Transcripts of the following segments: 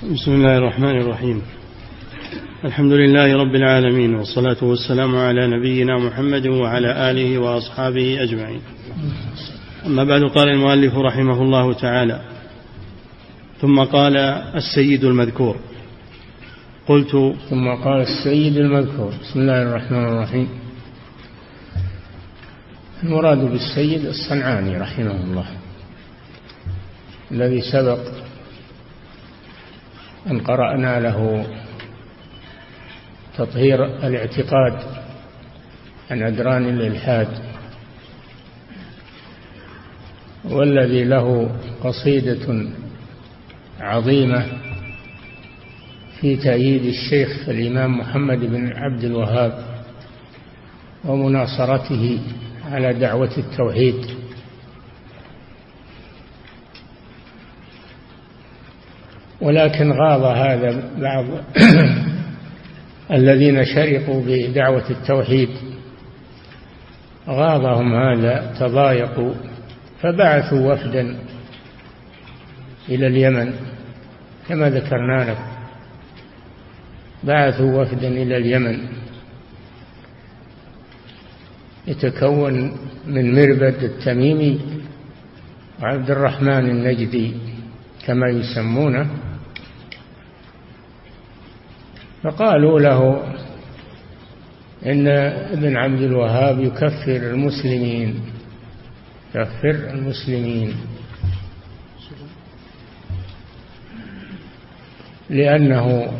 بسم الله الرحمن الرحيم. الحمد لله رب العالمين والصلاة والسلام على نبينا محمد وعلى آله وأصحابه أجمعين. أما بعد قال المؤلف رحمه الله تعالى ثم قال السيد المذكور. قلت ثم قال السيد المذكور. بسم الله الرحمن الرحيم. المراد بالسيد الصنعاني رحمه الله الذي سبق أن قرأنا له تطهير الاعتقاد عن أدران الإلحاد. والذي له قصيدة عظيمة في تأييد الشيخ الإمام محمد بن عبد الوهاب ومناصرته على دعوة التوحيد. ولكن غاض هذا بعض الذين شرقوا بدعوة التوحيد. غاضهم هذا تضايقوا فبعثوا وفدا إلى اليمن كما ذكرنا لكم. بعثوا وفدا إلى اليمن يتكون من مربد التميمي وعبد الرحمن النجدي كما يسمونه. فقالوا له إن ابن عبد الوهاب يكفر المسلمين. يكفر المسلمين. لأنه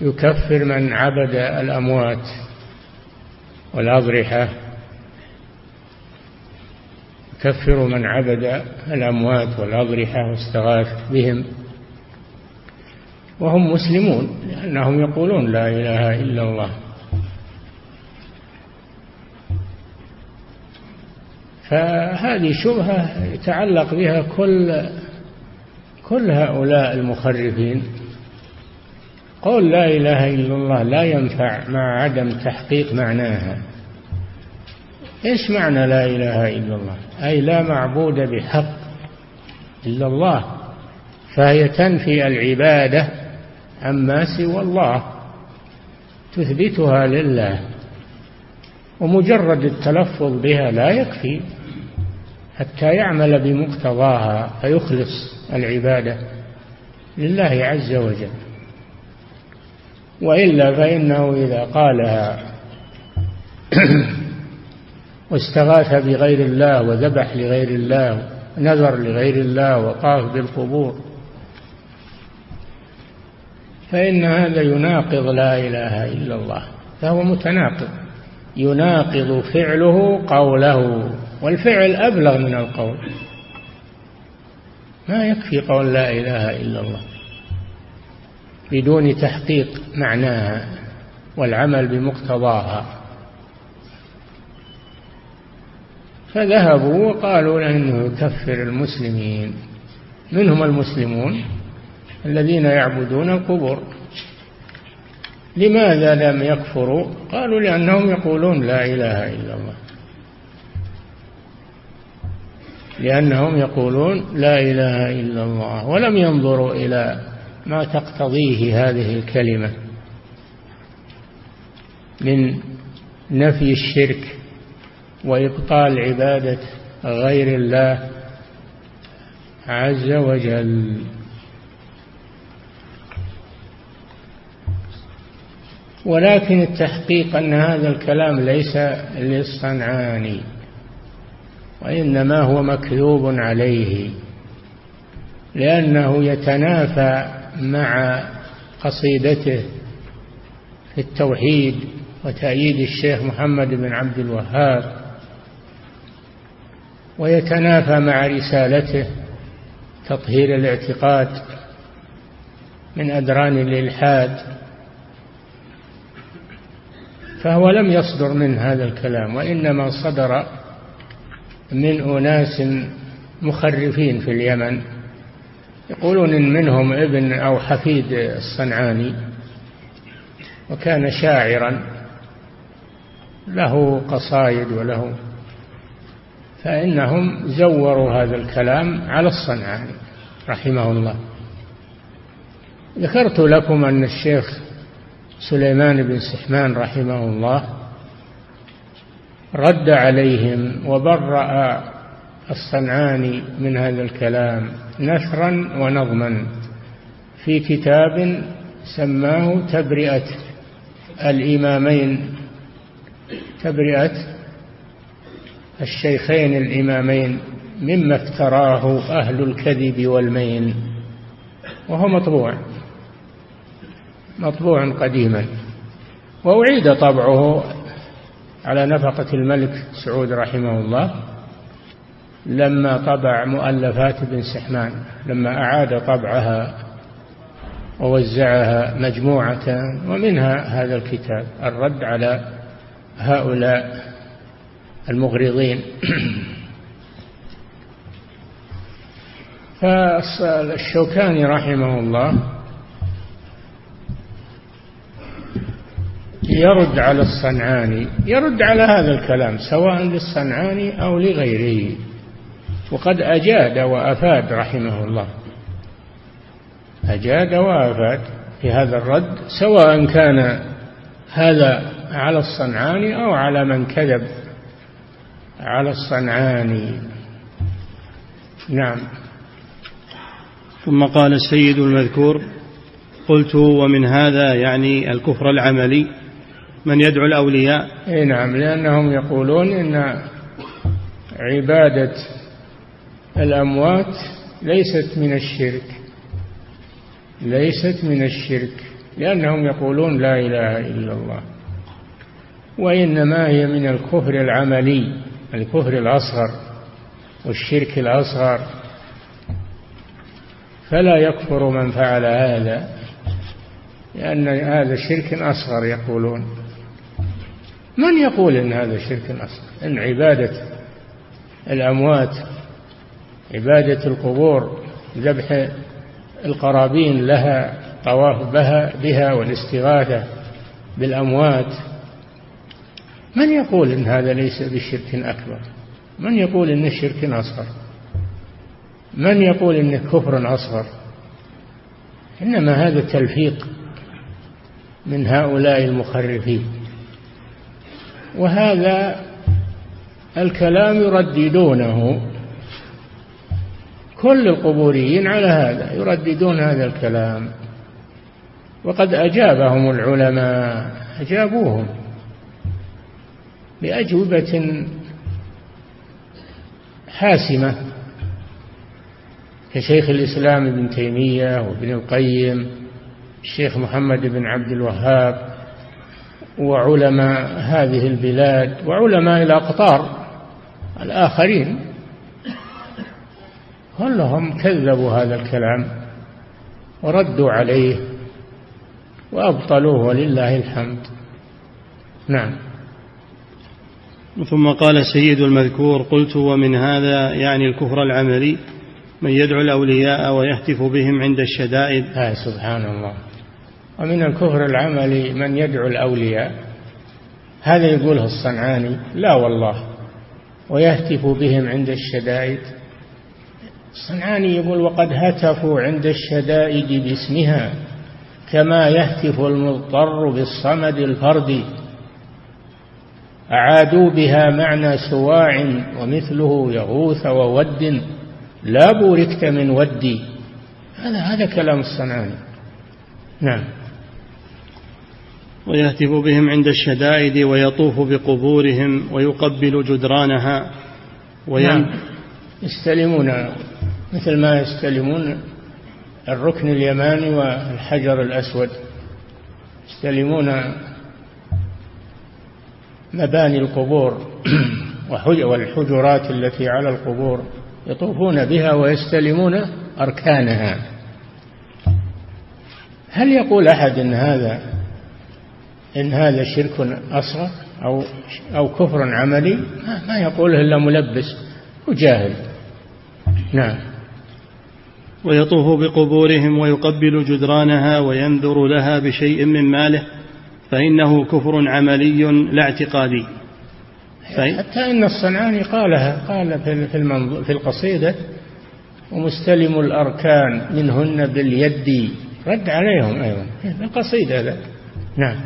يكفر من عبد الأموات والأضرحة. يكفر من عبد الأموات والأضرحة واستغاث بهم. وهم مسلمون لأنهم يقولون لا إله إلا الله. فهذه شبهة يتعلق بها كل كل هؤلاء المخرفين. قول لا إله إلا الله لا ينفع مع عدم تحقيق معناها. إيش معنى لا إله إلا الله؟ أي لا معبود بحق إلا الله. فهي تنفي العبادة عما سوى الله تثبتها لله ومجرد التلفظ بها لا يكفي حتى يعمل بمقتضاها فيخلص العبادة لله عز وجل. وإلا فإنه إذا قالها واستغاث بغير الله وذبح لغير الله نذر لغير الله وطاف بالقبور فإن هذا يناقض لا إله إلا الله فهو متناقض. يناقض فعله قوله والفعل أبلغ من القول. ما يكفي قول لا إله إلا الله بدون تحقيق معناها والعمل بمقتضاها. فذهبوا وقالوا لأنه يكفر المسلمين. منهم المسلمون؟ الذين يعبدون القبور. لماذا لم يكفروا؟ قالوا لأنهم يقولون لا إله إلا الله. لأنهم يقولون لا إله إلا الله ولم ينظروا إلى ما تقتضيه هذه الكلمة من نفي الشرك وإبطال عبادة غير الله عز وجل. ولكن التحقيق أن هذا الكلام ليس للصنعاني وإنما هو مكذوب عليه لأنه يتنافى مع قصيدته في التوحيد وتأييد الشيخ محمد بن عبد الوهاب ويتنافى مع رسالته تطهير الاعتقاد من أدران الإلحاد. فهو لم يصدر من هذا الكلام وإنما صدر من أناس مخرفين في اليمن يقولون إن منهم ابن أو حفيد الصنعاني وكان شاعرا له قصايد وله فإنهم زوروا هذا الكلام على الصنعاني رحمه الله. ذكرت لكم أن الشيخ سليمان بن سحمان رحمه الله رد عليهم وبرأ الصنعاني من هذا الكلام نثرا ونظما في كتاب سماه تبرئة الإمامين. تبرئة الشيخين الإمامين مما افتراه أهل الكذب والمين وهو مطبوع. مطبوع قديما. وأعيد طبعه على نفقة الملك سعود رحمه الله. لما طبع مؤلفات ابن سحمان لما أعاد طبعها ووزعها مجموعة ومنها هذا الكتاب الرد على هؤلاء المغرضين. فالشوكاني رحمه الله يرد على الصنعاني يرد على هذا الكلام سواء للصنعاني أو لغيره. وقد أجاد وأفاد رحمه الله. أجاد وأفاد في هذا الرد سواء كان هذا على الصنعاني أو على من كذب على الصنعاني. نعم. ثم قال السيد المذكور قلت ومن هذا يعني الكفر العملي. من يدعو الأولياء؟ إي نعم لأنهم يقولون إن عبادة الأموات ليست من الشرك. ليست من الشرك لأنهم يقولون لا إله إلا الله. وإنما هي من الكفر العملي الكفر الأصغر والشرك الأصغر. فلا يكفر من فعل هذا لأن هذا شرك أصغر يقولون. من يقول إن هذا شرك أصغر إن عبادة الأموات عبادة القبور ذبح القرابين لها طواف بها بها والاستغاثة بالأموات. من يقول إن هذا ليس بشرك أكبر؟ من يقول إنه شرك أصغر؟ من يقول إنه كفر أصغر؟ إنما هذا تلفيق من هؤلاء المخرفين. وهذا الكلام يرددونه كل القبوريين على هذا يرددون هذا الكلام. وقد أجابهم العلماء أجابوهم بأجوبة حاسمة كشيخ الإسلام ابن تيمية وابن القيم الشيخ محمد بن عبد الوهاب وعلماء هذه البلاد وعلماء الأقطار الآخرين كلهم كذبوا هذا الكلام وردوا عليه وأبطلوه ولله الحمد؟ نعم. ثم قال سيد المذكور قلت ومن هذا يعني الكفر العملي من يدعو الأولياء ويهتف بهم عند الشدائد. آه سبحان الله. ومن الكفر العملي من يدعو الأولياء. هذا يقوله الصنعاني لا والله ويهتف بهم عند الشدائد. الصنعاني يقول وقد هتفوا عند الشدائد باسمها كما يهتف المضطر بالصمد الفردي أعادوا بها معنى سواع ومثله يغوث وود لا بوركت من ودي هذا هذا كلام الصنعاني. نعم. ويهتف بهم عند الشدائد ويطوف بقبورهم ويقبل جدرانها وين نعم. يستلمون مثل ما يستلمون الركن اليماني والحجر الأسود. يستلمون مباني القبور والحجرات التي على القبور يطوفون بها ويستلمون أركانها. هل يقول أحد إن هذا إن هذا شرك أصغر أو أو كفر عملي ما يقوله إلا ملبس وجاهل. نعم. ويطوف بقبورهم ويقبل جدرانها وينذر لها بشيء من ماله فإنه كفر عملي لا اعتقادي. حتى إن الصنعاني قالها قال في في القصيدة ومستلم الأركان منهن باليد. رد عليهم أيضا. القصيدة هذا. نعم.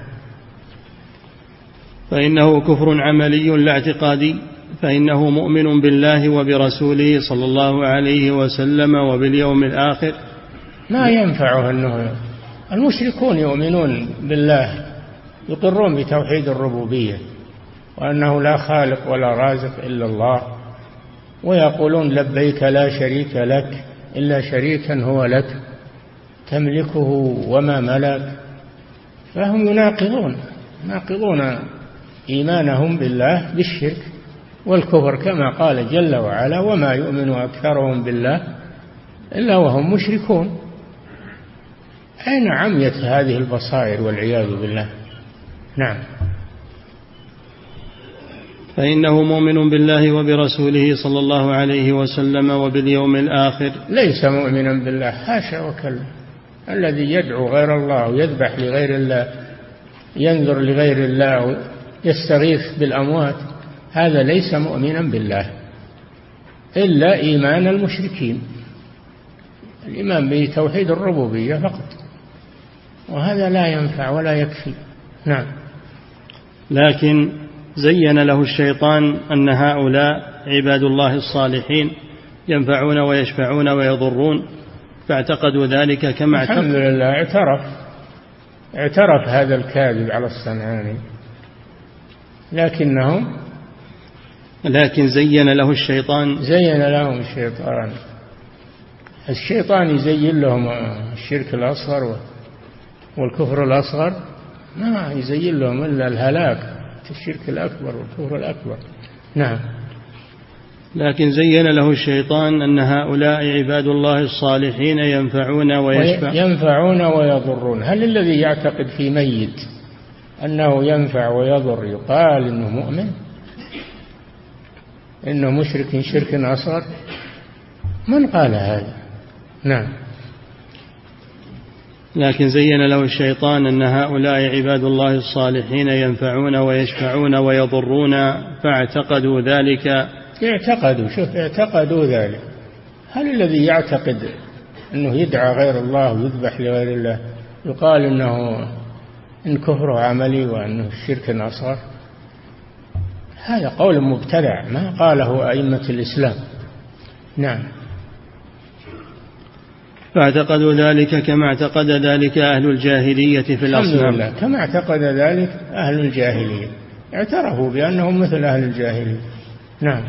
فإنه كفر عملي لا اعتقادي فإنه مؤمن بالله وبرسوله صلى الله عليه وسلم وباليوم الآخر. ما ينفعه أنه المشركون يؤمنون بالله يقرون بتوحيد الربوبية وأنه لا خالق ولا رازق إلا الله ويقولون لبيك لا شريك لك إلا شريكا هو لك تملكه وما ملك. فهم يناقضون يناقضون إيمانهم بالله بالشرك والكفر كما قال جل وعلا وما يؤمن أكثرهم بالله إلا وهم مشركون. أين عميت هذه البصائر والعياذ بالله. نعم. فإنه مؤمن بالله وبرسوله صلى الله عليه وسلم وباليوم الآخر. ليس مؤمنا بالله. حاشا وكلا. الذي يدعو غير الله ويذبح لغير الله ينذر لغير الله يستغيث بالأموات هذا ليس مؤمنا بالله إلا إيمان المشركين الإيمان بتوحيد الربوبية فقط وهذا لا ينفع ولا يكفي. نعم. لكن زين له الشيطان أن هؤلاء عباد الله الصالحين ينفعون ويشفعون ويضرون فاعتقدوا ذلك كما الحمد لله اعترف اعترف هذا الكاذب على الصنعاني. لكنهم لكن زين له الشيطان. زين لهم الشيطان. الشيطان يزين لهم الشرك الأصغر والكفر الأصغر. ما يزين لهم إلا الهلاك الشرك الأكبر والكفر الأكبر. نعم. لكن زين له الشيطان أن هؤلاء عباد الله الصالحين ينفعون ويشفع. ينفعون ويضرون. هل الذي يعتقد في ميت أنه ينفع ويضر. يقال إنه مؤمن. إنه مشرك شرك أصغر. من قال هذا؟ نعم. لكن زين له الشيطان أن هؤلاء عباد الله الصالحين ينفعون ويشفعون ويضرون فاعتقدوا ذلك. اعتقدوا. شوف اعتقدوا ذلك. هل الذي يعتقد أنه يدعى غير الله ويذبح لغير الله؟ يقال أنه إن كفره عملي وأنه الشرك أصغر هذا قول مبتدع ما قاله أئمة الإسلام. نعم. فاعتقدوا ذلك كما اعتقد ذلك أهل الجاهلية في الأصنام. لله. كما اعتقد ذلك أهل الجاهلية. اعترفوا بأنهم مثل أهل الجاهلية. نعم.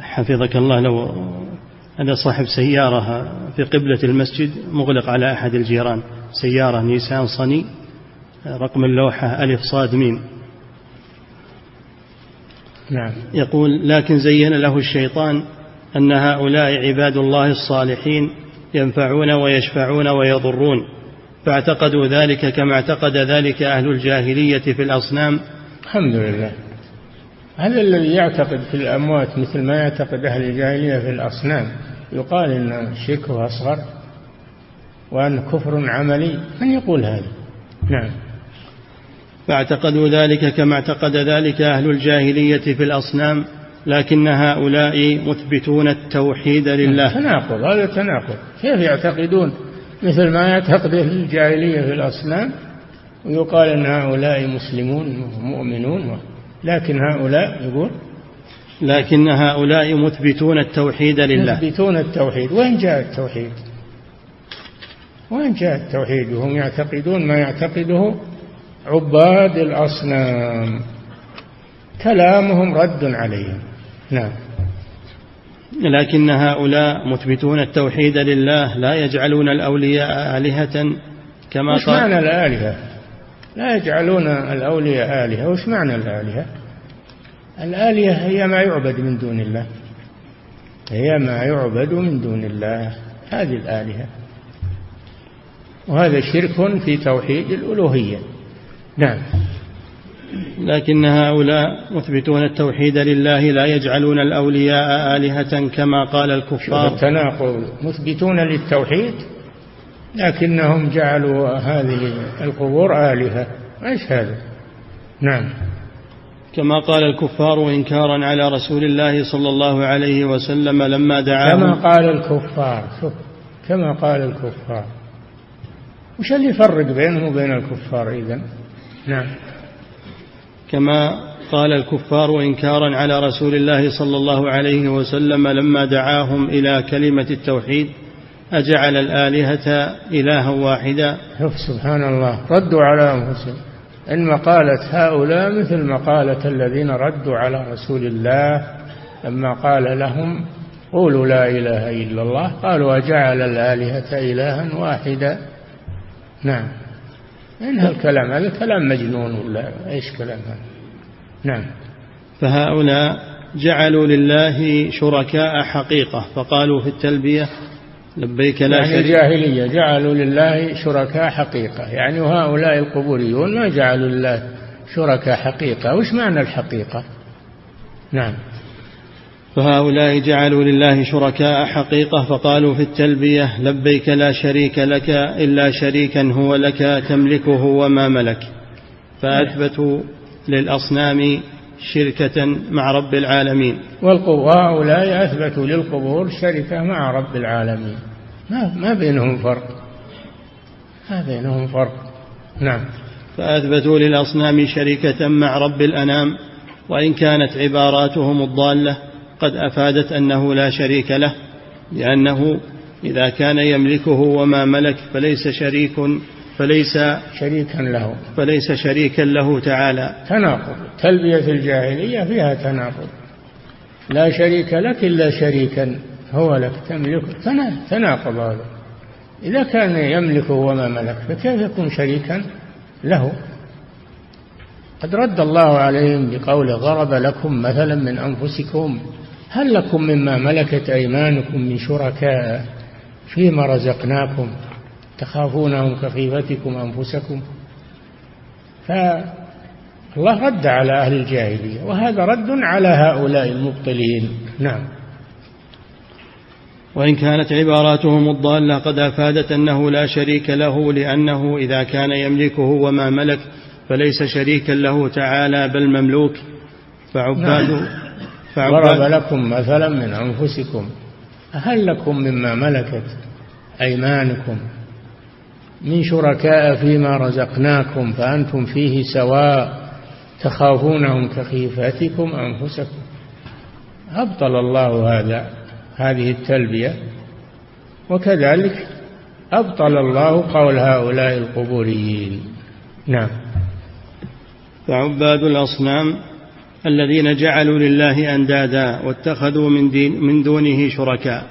حفظك الله لو هذا صاحب سيارة في قبلة المسجد مغلق على أحد الجيران. سيارة نيسان صني رقم اللوحة ألف صاد ميم. نعم. يقول لكن زين له الشيطان أن هؤلاء عباد الله الصالحين ينفعون ويشفعون ويضرون فاعتقدوا ذلك كما اعتقد ذلك أهل الجاهلية في الأصنام. الحمد لله. هذا الذي يعتقد في الأموات مثل ما يعتقد أهل الجاهلية في الأصنام يقال إن شركه أصغر؟ وأن كفر عملي من يقول هذا؟ نعم. فاعتقدوا ذلك كما اعتقد ذلك أهل الجاهلية في الأصنام لكن هؤلاء مثبتون التوحيد لله. تناقض هذا تناقض. كيف يعتقدون؟ مثل ما يعتقد الجاهلية في الأصنام ويقال أن هؤلاء مسلمون مؤمنون لكن هؤلاء يقول؟ لكن هؤلاء مثبتون التوحيد لله. مثبتون التوحيد. وين جاء التوحيد؟ وين جاء التوحيد وهم يعتقدون ما يعتقده عباد الأصنام. كلامهم رد عليهم. نعم. لكن هؤلاء مثبتون التوحيد لله لا يجعلون الأولياء آلهة كما وش معنى الآلهة؟ لا يجعلون الأولياء آلهة. وش معنى الآلهة؟ الآلهة هي ما يعبد من دون الله. هي ما يعبد من دون الله. هذه الآلهة. وهذا شرك في توحيد الألوهية. نعم. لكن هؤلاء مثبتون التوحيد لله لا يجعلون الأولياء آلهة كما قال الكفار. التناقض. مثبتون للتوحيد لكنهم جعلوا هذه القبور آلهة. أيش هذا؟ نعم. كما قال الكفار إنكارا على رسول الله صلى الله عليه وسلم لما دعاهم. كما قال الكفار شوف كما قال الكفار. وش اللي يفرق بينهم وبين الكفار إذا نعم. كما قال الكفار إنكارا على رسول الله صلى الله عليه وسلم لما دعاهم إلى كلمة التوحيد أجعل الآلهة إلها واحدا. شوف سبحان الله ردوا على أنفسهم. إن مقالة هؤلاء مثل مقالة الذين ردوا على رسول الله لما قال لهم قولوا لا إله إلا الله قالوا أجعل الآلهة إلها واحدا. نعم. إن الكلام هذا كلام مجنون ولا إيش كلام هذا؟ نعم. فهؤلاء جعلوا لله شركاء حقيقة فقالوا في التلبية لبيك لا يعني شريك. الجاهلية جعلوا لله شركاء حقيقة. يعني هؤلاء القبوريون ما جعلوا لله شركاء حقيقة. وش معنى الحقيقة؟ نعم. فهؤلاء جعلوا لله شركاء حقيقة فقالوا في التلبية لبيك لا شريك لك إلا شريكا هو لك تملكه وما ملك. فأثبتوا للأصنام شركة مع رب العالمين. وهؤلاء أثبتوا للقبور شركة مع رب العالمين. ما ما بينهم فرق. ما بينهم فرق. نعم. فأثبتوا للأصنام شركة مع رب الأنام وإن كانت عباراتهم الضالة قد أفادت أنه لا شريك له لأنه إذا كان يملكه وما ملك فليس شريك فليس شريكا له. فليس شريكا له تعالى. تناقض. تلبية الجاهلية فيها تناقض. لا شريك لك إلا شريكا هو لك تملك. تناقض هذا. إذا كان يملكه وما ملك فكيف يكون شريكا له؟ قد رد الله عليهم بقوله ضرب لكم مثلا من أنفسكم. هل لكم مما ملكت أيمانكم من شركاء فيما رزقناكم تخافونهم كخيفتكم أنفسكم؟ فالله رد على أهل الجاهلية وهذا رد على هؤلاء المبطلين. نعم. وإن كانت عباراتهم الضالة قد أفادت أنه لا شريك له لأنه إذا كان يملكه وما ملك فليس شريكا له تعالى بل مملوك. فعباد نعم. ضرب لكم مثلا من أنفسكم هل لكم مما ملكت أيمانكم من شركاء فيما رزقناكم فأنتم فيه سواء تخافونهم كخيفتكم أنفسكم. أبطل الله هذا هذه التلبية وكذلك أبطل الله قول هؤلاء القبوريين. نعم. فعباد الأصنام الذين جعلوا لله أندادا واتخذوا من, دين من دونه شركاء.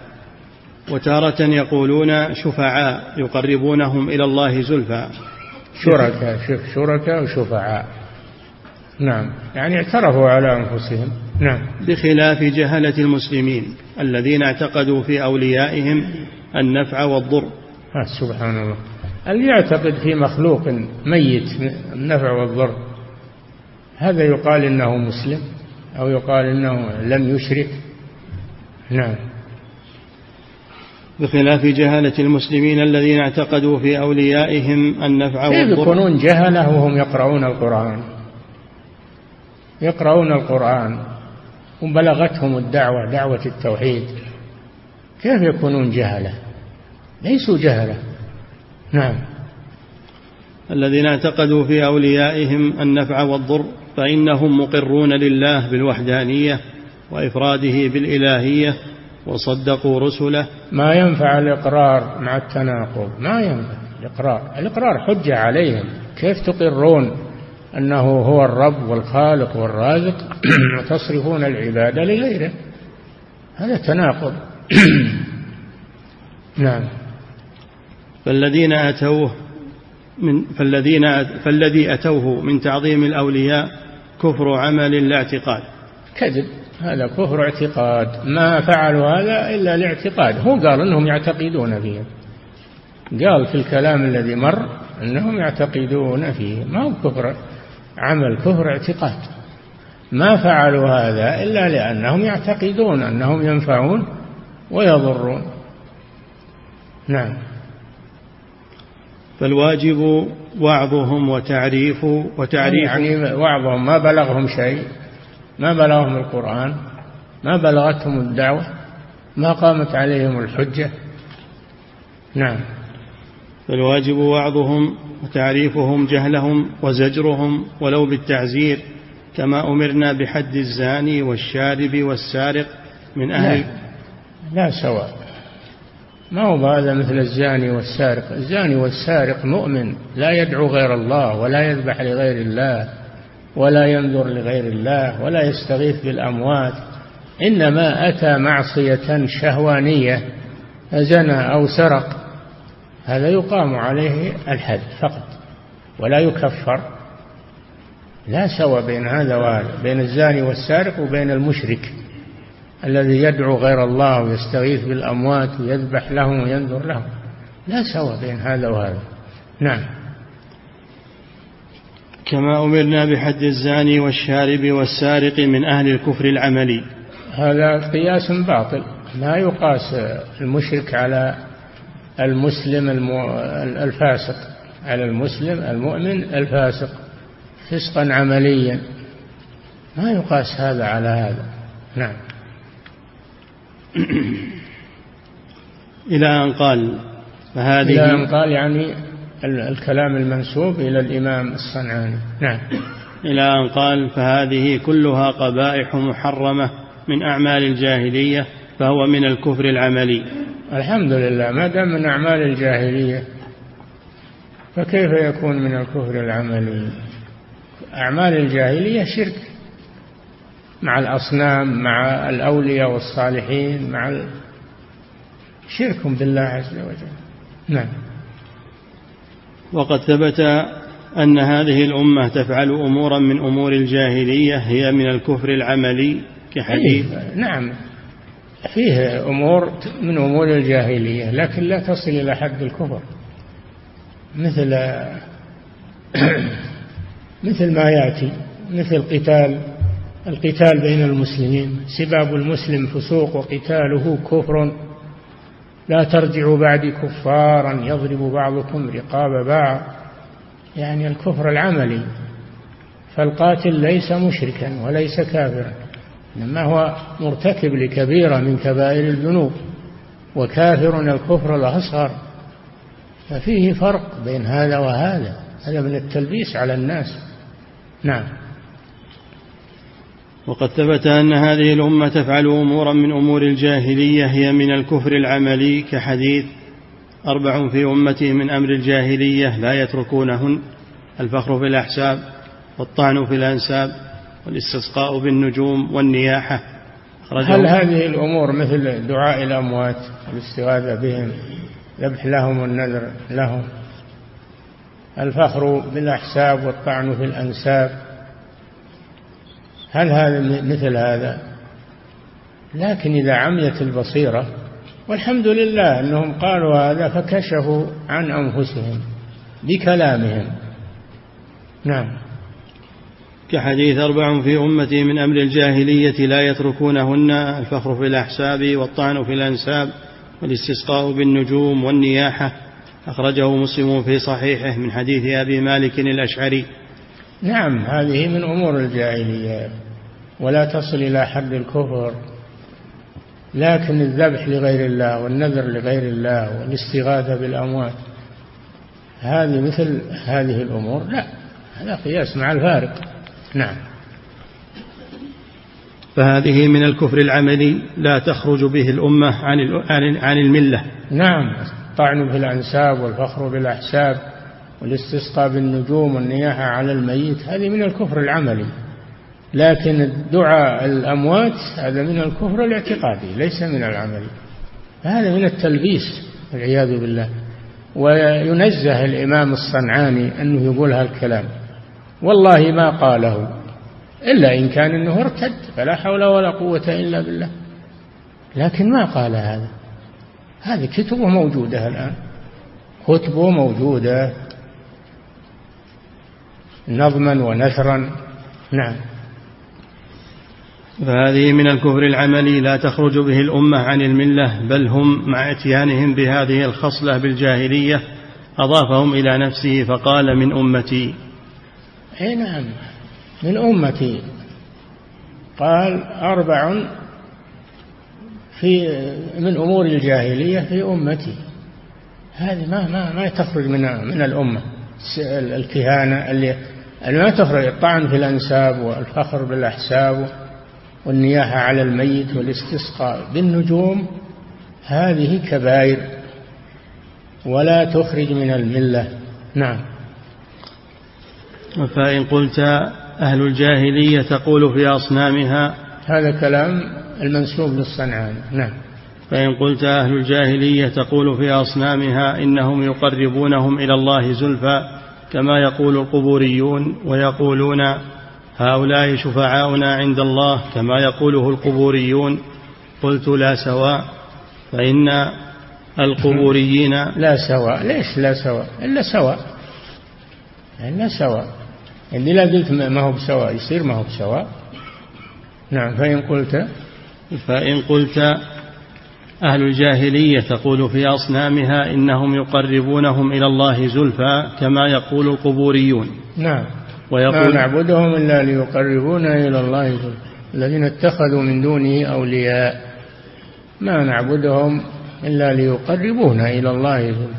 وتارة يقولون شفعاء يقربونهم إلى الله زلفى. شركاء شركاء وشفعاء. نعم. يعني اعترفوا على أنفسهم. نعم. بخلاف جهلة المسلمين الذين اعتقدوا في أوليائهم النفع والضر. آه سبحان الله. اللي يعتقد في مخلوق ميت النفع والضر؟ هذا يقال إنه مسلم أو يقال إنه لم يشرك. نعم. بخلاف جهلة المسلمين الذين اعتقدوا في أوليائهم النفع والضر كيف يكونون جهلة وهم يقرؤون القرآن؟ يقرؤون القرآن وبلغتهم الدعوة دعوة التوحيد. كيف يكونون جهلة؟ ليسوا جهلة. نعم. الذين اعتقدوا في أوليائهم النفع والضر فإنهم مقرون لله بالوحدانية وإفراده بالإلهية وصدقوا رسله. ما ينفع الإقرار مع التناقض؟ ما ينفع الإقرار. الإقرار حجة عليهم. كيف تقرون أنه هو الرب والخالق والرازق وتصرفون العبادة لغيره؟ هذا تناقض. نعم. فالذين أتوه من فالذين فالذي أتوه من تعظيم الأولياء كفر عمل لا اعتقاد كذب هذا كفر اعتقاد. ما فعلوا هذا إلا الاعتقاد هو قال أنهم يعتقدون فيه. قال في الكلام الذي مر أنهم يعتقدون فيه. ما هو كفر عمل كفر اعتقاد. ما فعلوا هذا إلا لأنهم يعتقدون أنهم ينفعون ويضرون. نعم. فالواجب وعظهم وتعريف وتعريف يعني وعظهم ما بلغهم شيء ما بلغهم القرآن ما بلغتهم الدعوة ما قامت عليهم الحجة. نعم. فالواجب وعظهم وتعريفهم جهلهم وزجرهم ولو بالتعزير كما أمرنا بحد الزاني والشارب والسارق من أهل لا, لا سواء. ما هو هذا مثل الزاني والسارق؟ الزاني والسارق مؤمن لا يدعو غير الله ولا يذبح لغير الله ولا ينذر لغير الله ولا يستغيث بالأموات إنما أتى معصية شهوانية زنى أو سرق. هذا يقام عليه الحد فقط ولا يكفر. لا سوى بين هذا وهذا بين الزاني والسارق وبين المشرك. الذي يدعو غير الله ويستغيث بالأموات ويذبح لهم وينذر لهم. لا سوى بين هذا وهذا. نعم. كما أمرنا بحد الزاني والشارب والسارق من أهل الكفر العملي. هذا قياس باطل. لا يقاس المشرك على المسلم الفاسق. على المسلم المؤمن الفاسق. فسقا عمليا. ما يقاس هذا على هذا. نعم. إلى أن قال فهذه إلى أن قال يعني الكلام المنسوب إلى الإمام الصنعاني. نعم. إلى أن قال فهذه كلها قبائح محرمة من أعمال الجاهلية فهو من الكفر العملي. الحمد لله ما دام من أعمال الجاهلية فكيف يكون من الكفر العملي؟ أعمال الجاهلية شرك. مع الأصنام مع الأولياء والصالحين مع ال... شرك بالله عز وجل. نعم. وقد ثبت أن هذه الأمة تفعل أمورا من أمور الجاهلية هي من الكفر العملي كحديث. نعم. فيه أمور من أمور الجاهلية لكن لا تصل إلى حد الكفر. مثل مثل ما يأتي مثل قتال القتال بين المسلمين. سباب المسلم فسوق وقتاله كفر. لا ترجعوا بعد كفارا يضرب بعضكم رقاب بعض. يعني الكفر العملي. فالقاتل ليس مشركا وليس كافرا. إنما هو مرتكب لكبيرة من كبائر الذنوب. وكافر الكفر الأصغر. ففيه فرق بين هذا وهذا. هذا من التلبيس على الناس. نعم. وقد ثبت أن هذه الأمة تفعل أمورا من أمور الجاهلية هي من الكفر العملي كحديث أربع في أمتي من أمر الجاهلية لا يتركونهن الفخر في الأحساب والطعن في الأنساب والاستسقاء بالنجوم والنياحة. هل هذه الأمور مثل دعاء الأموات والاستغاثة بهم ذبح لهم والنذر لهم؟ الفخر بالأحساب والطعن في الأنساب هل هذا مثل هذا؟ لكن إذا عميت البصيرة والحمد لله أنهم قالوا هذا فكشفوا عن أنفسهم بكلامهم. نعم. كحديث أربع في أمتي من أمر الجاهلية لا يتركونهن الفخر في الأحساب والطعن في الأنساب والاستسقاء بالنجوم والنياحة. أخرجه مسلم في صحيحه من حديث أبي مالك الأشعري. نعم هذه من أمور الجاهلية. ولا تصل إلى حد الكفر. لكن الذبح لغير الله والنذر لغير الله والاستغاثة بالأموات هذه مثل هذه الأمور. لا هذا قياس مع الفارق. نعم. فهذه من الكفر العملي لا تخرج به الأمة عن عن الملة. نعم الطعن في الأنساب والفخر بالأحساب. والاستسقاء بالنجوم والنياحة على الميت هذه من الكفر العملي. لكن الدعاء الأموات هذا من الكفر الاعتقادي ليس من العملي. هذا من التلبيس والعياذ بالله. وينزه الإمام الصنعاني أنه يقول هالكلام. والله ما قاله إلا إن كان أنه ارتد فلا حول ولا قوة إلا بالله. لكن ما قال هذا. هذه كتبه موجودة الآن. كتبه موجودة. نظما ونثرا. نعم. فهذه من الكفر العملي لا تخرج به الأمة عن الملة بل هم مع إتيانهم بهذه الخصلة بالجاهلية أضافهم إلى نفسه فقال من أمتي. أي نعم. من أمتي. قال أربع في من أمور الجاهلية في أمتي. هذه ما ما ما تخرج من من الأمة. الكهانة اللي اللي ما تخرج الطعن في الأنساب والفخر بالأحساب والنياحة على الميت والاستسقاء بالنجوم؟ هذه كبائر ولا تخرج من الملة. نعم. فإن قلت أهل الجاهلية تقول في أصنامها هذا كلام المنسوب للصنعاني نعم. فإن قلت أهل الجاهلية تقول في أصنامها إنهم يقربونهم إلى الله زلفى كما يقول القبوريون ويقولون هؤلاء شفعاؤنا عند الله كما يقوله القبوريون قلت لا سواء فإن القبوريين لا سواء. ليش لا سواء؟ إلا سواء. إلا سواء. اللي لا قلت ما هو بسواء يصير ما هو بسواء. نعم فإن قلت؟ فإن قلت أهل الجاهلية تقول في أصنامها إنهم يقربونهم إلى الله زلفى كما يقول القبوريون. نعم. ويقول ما نعبدهم إلا ليقربونا إلى الله زلفى. الذين اتخذوا من دونه أولياء. ما نعبدهم إلا ليقربونا إلى الله زلفى.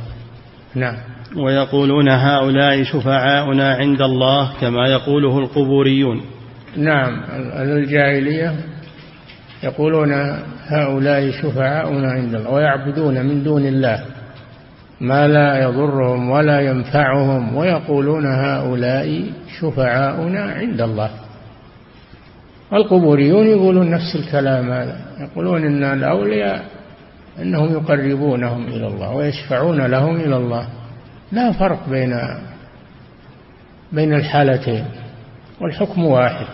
نعم. ويقولون هؤلاء شفعاؤنا عند الله كما يقوله القبوريون. نعم. الجاهلية يقولون هؤلاء شفعاؤنا عند الله ويعبدون من دون الله ما لا يضرهم ولا ينفعهم ويقولون هؤلاء شفعاؤنا عند الله. القبوريون يقولون نفس الكلام هذا يقولون إن الأولياء إنهم يقربونهم إلى الله ويشفعون لهم إلى الله. لا فرق بين بين الحالتين والحكم واحد.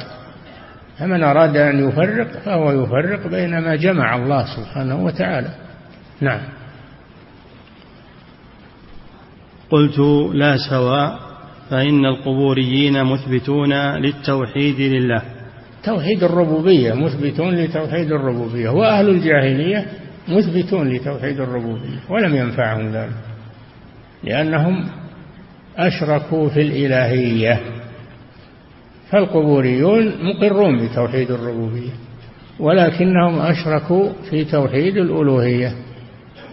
فمن أراد أن يفرق فهو يفرق بين ما جمع الله سبحانه وتعالى. نعم. قلت لا سواء فإن القبوريين مثبتون للتوحيد لله. توحيد الربوبية مثبتون لتوحيد الربوبية. وأهل الجاهلية مثبتون لتوحيد الربوبية ولم ينفعهم ذلك لأنهم أشركوا في الإلهية. فالقبوريون مقرون بتوحيد الربوبية ولكنهم أشركوا في توحيد الألوهية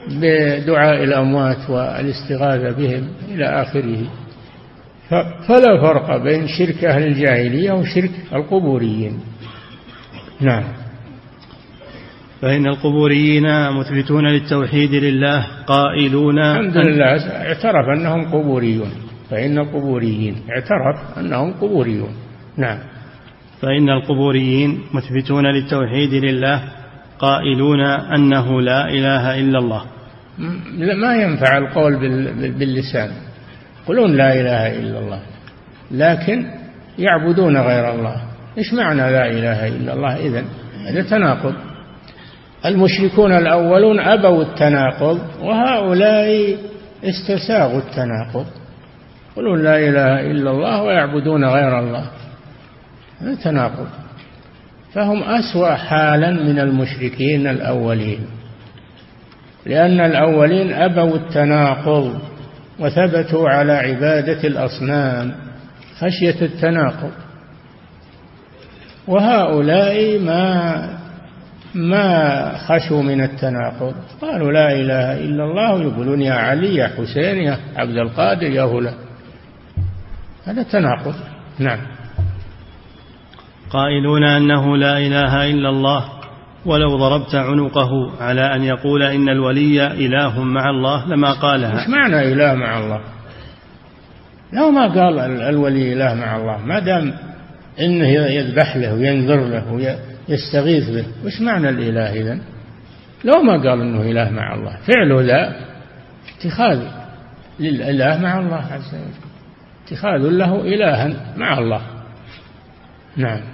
بدعاء الأموات والاستغاثة بهم إلى آخره. فلا فرق بين شرك أهل الجاهلية وشرك القبوريين. نعم. فإن القبوريين مثبتون للتوحيد لله قائلون الحمد لله اعترف أنهم قبوريون. فإن القبوريين اعترف أنهم قبوريون. نعم. فإن القبوريين مثبتون للتوحيد لله قائلون أنه لا إله إلا الله. ما ينفع القول باللسان. يقولون لا إله إلا الله لكن يعبدون غير الله. إيش معنى لا إله إلا الله؟ إذن هذا تناقض. المشركون الأولون أبوا التناقض وهؤلاء استساغوا التناقض. يقولون لا إله إلا الله ويعبدون غير الله. هذا تناقض. فهم أسوأ حالا من المشركين الأولين. لأن الأولين أبوا التناقض وثبتوا على عبادة الأصنام خشية التناقض. وهؤلاء ما ما خشوا من التناقض. قالوا لا إله إلا الله يقولون يا علي يا حسين يا عبد القادر يا هلا. هذا تناقض. نعم. قائلون أنه لا إله إلا الله ولو ضربت عنقه على أن يقول إن الولي إله مع الله لما قالها. إيش معنى إله مع الله؟ لو ما قال الولي إله مع الله ما دام إنه يذبح له وينذر له ويستغيث به وش معنى الإله إذن؟ لو ما قال إنه إله مع الله فعله لا اتخاذ للإله مع الله عز وجل اتخاذ له إلها مع الله. نعم.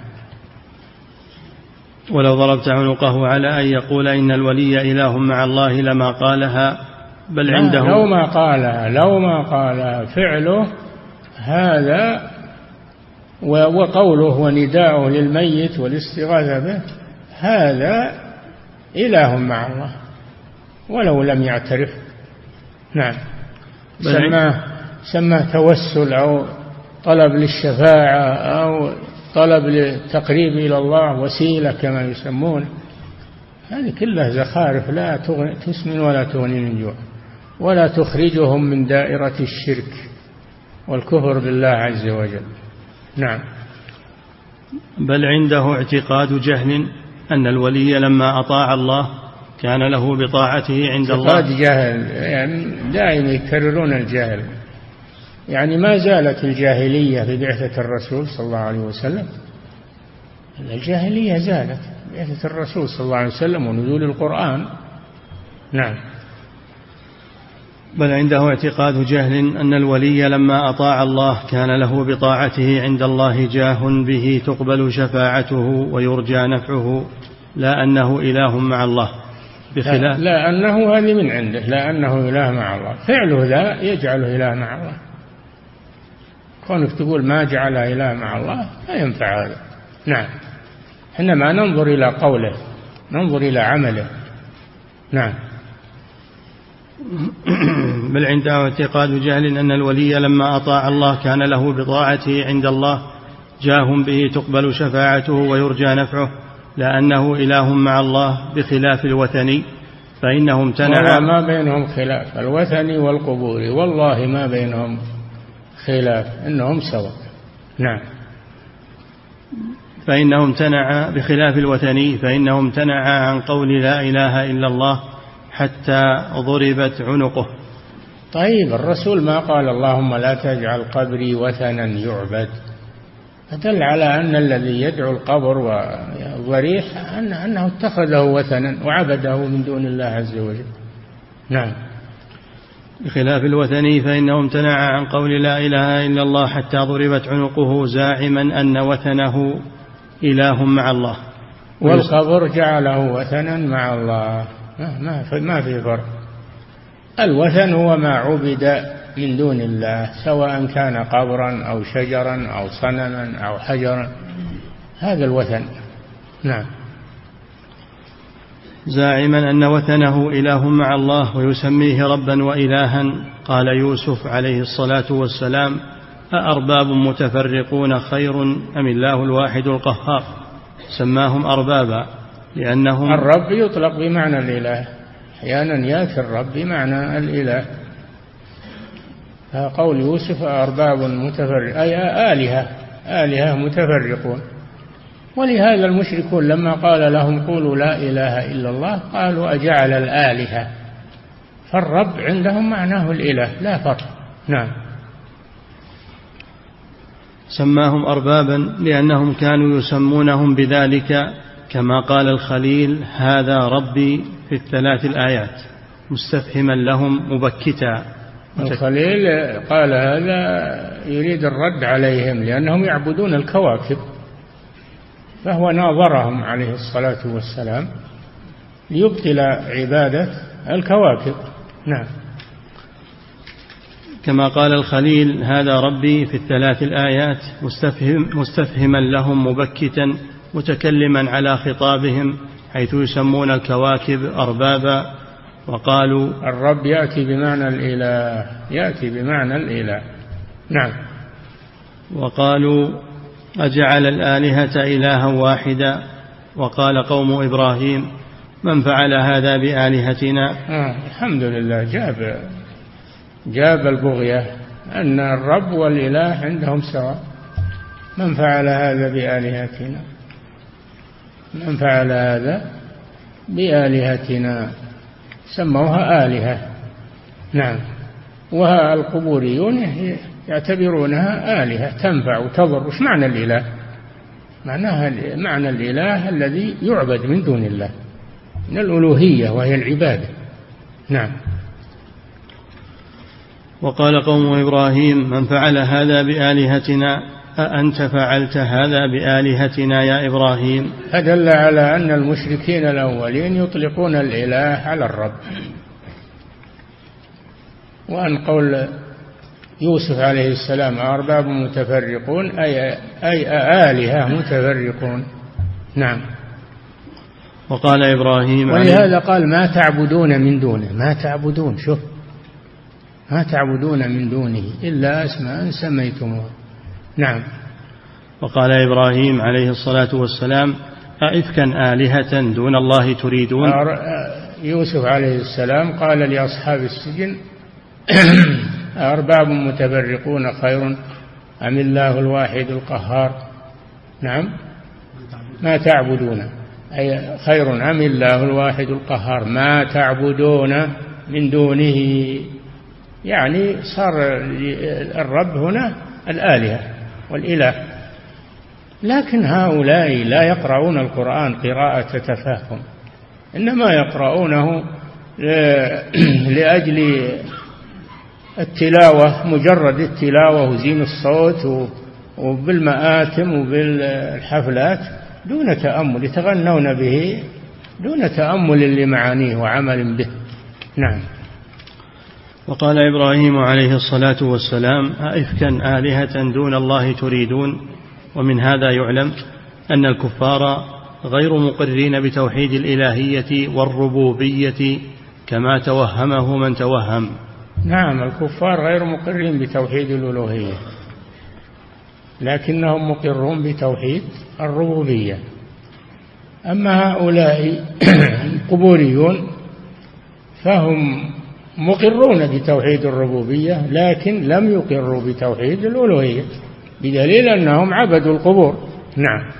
ولو ضربت عنقه على أن يقول إن الولي إله مع الله لما قالها بل عنده لو ما قالها لو ما قالها فعله هذا وقوله ونداؤه للميت والاستغاثة به هذا إله مع الله ولو لم يعترف. نعم. سماه سماه توسل أو طلب للشفاعة أو طلب للتقريب إلى الله وسيلة كما يسمون هذه كلها زخارف لا تسمن ولا تغني من جوع ولا تخرجهم من دائرة الشرك والكفر بالله عز وجل. نعم. بل عنده اعتقاد جهل أن الولي لما أطاع الله كان له بطاعته عند الله. اعتقاد جهل يعني دائما يكررون الجهل. يعني ما زالت الجاهلية في بعثة الرسول صلى الله عليه وسلم. الجاهلية زالت بعثة الرسول صلى الله عليه وسلم ونزول القرآن. نعم. بل عنده اعتقاد جهل أن الولي لما أطاع الله كان له بطاعته عند الله جاه به تقبل شفاعته ويرجى نفعه لا أنه إله مع الله. بخلاف لا, لا أنه هذه من عنده لا أنه إله مع الله. فعله ذا يجعله إله مع الله. كونك تقول ما جعل إله مع الله لا ينفع هذا. نعم. إنما ننظر إلى قوله ننظر إلى عمله. نعم. بل عنده اعتقاد جهل أن الولي لما أطاع الله كان له بطاعته عند الله جاه به تقبل شفاعته ويرجى نفعه لأنه إله مع الله بخلاف الوثني فإنه امتنع. ما بينهم خلاف الوثني والقبور والله ما بينهم خلاف إنهم سواء. نعم. فإنه امتنع بخلاف الوثني فإنه امتنع عن قول لا إله إلا الله حتى ضربت عنقه. طيب الرسول ما قال اللهم لا تجعل قبري وثنا يعبد. فدل على أن الذي يدعو القبر والضريح أن أنه اتخذه وثنا وعبده من دون الله عز وجل. نعم. بخلاف الوثني فإنه امتنع عن قول لا إله إلا الله حتى ضربت عنقه زاعما أن وثنه إله مع الله. والقبر جعله وثنا مع الله. ما ما في فرق. الوثن هو ما عبد من دون الله سواء كان قبرا أو شجرا أو صنما أو حجرا. هذا الوثن. نعم. زاعما أن وثنه إله مع الله ويسميه ربا وإلها. قال يوسف عليه الصلاة والسلام أأرباب متفرقون خير أم الله الواحد القهار؟ سماهم أربابا لأنهم الرب يطلق بمعنى الإله أحيانا يأتي الرب بمعنى الإله. قول يوسف أرباب متفرق أي آلهة آلهة متفرقون. ولهذا المشركون لما قال لهم قولوا لا إله إلا الله قالوا أجعل الآلهة فالرب عندهم معناه الإله لا فرق. نعم. سماهم أربابا لأنهم كانوا يسمونهم بذلك كما قال الخليل هذا ربي في الثلاث الآيات مستفهما لهم مبكتا. الخليل قال هذا يريد الرد عليهم لأنهم يعبدون الكواكب. فهو ناظرهم عليه الصلاة والسلام ليبطل عبادة الكواكب. نعم. كما قال الخليل هذا ربي في الثلاث الآيات مستفهم مستفهما لهم مبكتا متكلما على خطابهم حيث يسمون الكواكب أربابا وقالوا الرب يأتي بمعنى الإله يأتي بمعنى الإله. نعم. وقالوا أجعل الآلهة إلها واحدا. وقال قوم إبراهيم من فعل هذا بآلهتنا؟ آه الحمد لله. جاب جاب البغية أن الرب والإله عندهم سواء. من فعل هذا بآلهتنا؟ من فعل هذا بآلهتنا؟ سموها آلهة. نعم. والقبوريون يعتبرونها آلهة تنفع وتضر. وش معنى الإله؟ معناها معنى الإله الذي يعبد من دون الله من الألوهية وهي العبادة. نعم. وقال قوم إبراهيم من فعل هذا بآلهتنا أأنت فعلت هذا بآلهتنا يا إبراهيم؟ فدل على أن المشركين الأولين يطلقون الإله على الرب. وأن قول يوسف عليه السلام أرباب متفرقون أي أي آلهة متفرقون. نعم. وقال إبراهيم ولهذا قال ما تعبدون من دونه ما تعبدون شوف. ما تعبدون من دونه إلا أسماء سميتموها. نعم. وقال إبراهيم عليه الصلاة والسلام أئفكا آلهة دون الله تريدون؟ يوسف عليه السلام قال لأصحاب السجن أرباب متفرقون خير أم الله الواحد القهار؟ نعم. ما تعبدون؟ أي خير أم الله الواحد القهار؟ ما تعبدون من دونه. يعني صار الرب هنا الآلهة والإله. لكن هؤلاء لا يقرؤون القرآن قراءة تفاهم. إنما يقرؤونه لأجل التلاوة مجرد التلاوة وزين الصوت وبالمآتم وبالحفلات دون تأمل يتغنون به دون تأمل لمعانيه وعمل به. نعم. وقال إبراهيم عليه الصلاة والسلام أئفكا آلهة دون الله تريدون؟ ومن هذا يعلم أن الكفار غير مقرين بتوحيد الإلهية والربوبية كما توهمه من توهم. نعم الكفار غير مقرين بتوحيد الألوهية لكنهم مقرون بتوحيد الربوبية. أما هؤلاء القبوريون فهم مقرون بتوحيد الربوبية لكن لم يقروا بتوحيد الألوهية بدليل أنهم عبدوا القبور. نعم.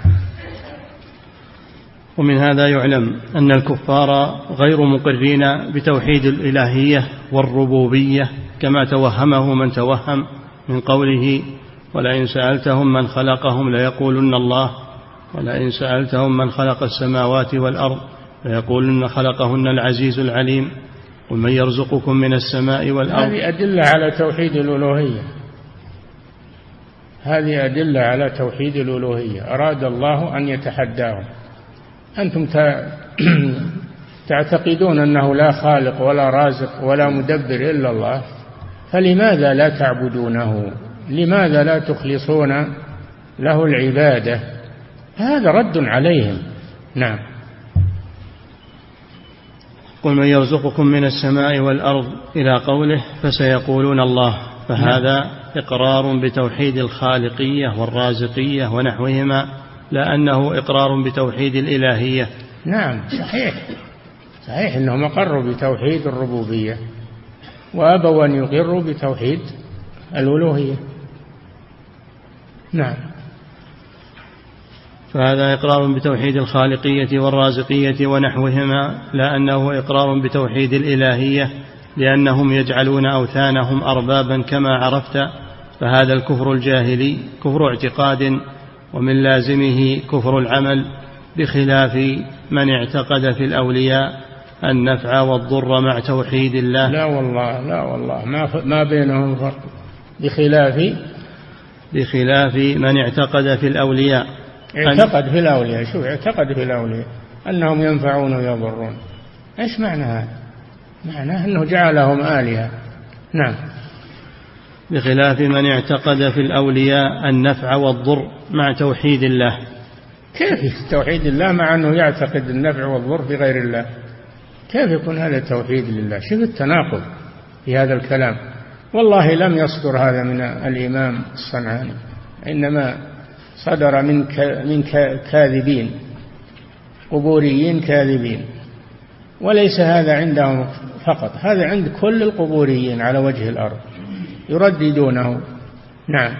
ومن هذا يعلم أن الكفار غير مقرين بتوحيد الإلهية والربوبية كما توهمه من توهم من قوله ولئن سألتهم من خلقهم ليقولن الله ولئن سألتهم من خلق السماوات والأرض ليقولن خلقهن العزيز العليم قل من يرزقكم من السماء والأرض هذه أدلة على توحيد الألوهية. هذه أدلة على توحيد الألوهية. أراد الله أن يتحداهم. أنتم تعتقدون أنه لا خالق ولا رازق ولا مدبر إلا الله فلماذا لا تعبدونه؟ لماذا لا تخلصون له العبادة؟ هذا رد عليهم. نعم. قل من يرزقكم من السماء والأرض إلى قوله فسيقولون الله فهذا نعم. إقرار بتوحيد الخالقية والرازقية ونحوهما. لا أنه إقرار بتوحيد الإلهية. نعم صحيح. صحيح أنهم أقروا بتوحيد الربوبية وأبوا أن يقروا بتوحيد الألوهية. نعم. فهذا إقرار بتوحيد الخالقية والرازقية ونحوهما لا أنه إقرار بتوحيد الإلهية لأنهم يجعلون أوثانهم أربابا كما عرفت فهذا الكفر الجاهلي كفر اعتقاد ومن لازمه كفر العمل بخلاف من اعتقد في الأولياء النفع والضر مع توحيد الله. لا والله لا والله. ما ما بينهم فرق. بخلاف؟ بخلاف من اعتقد في الأولياء. اعتقد في الأولياء. شوف اعتقد في الأولياء. أنهم ينفعون ويضرون. إيش معنى هذا؟ معناه أنه جعلهم آلهة. نعم. بخلاف من اعتقد في الأولياء النفع والضر مع توحيد الله. كيف توحيد الله مع أنه يعتقد النفع والضر في غير الله؟ كيف يكون هذا توحيد لله؟ شوف التناقض في هذا الكلام؟ والله لم يصدر هذا من الإمام الصنعاني إنما صدر من من كاذبين قبوريين كاذبين. وليس هذا عندهم فقط هذا عند كل القبوريين على وجه الأرض. يرددونه. نعم.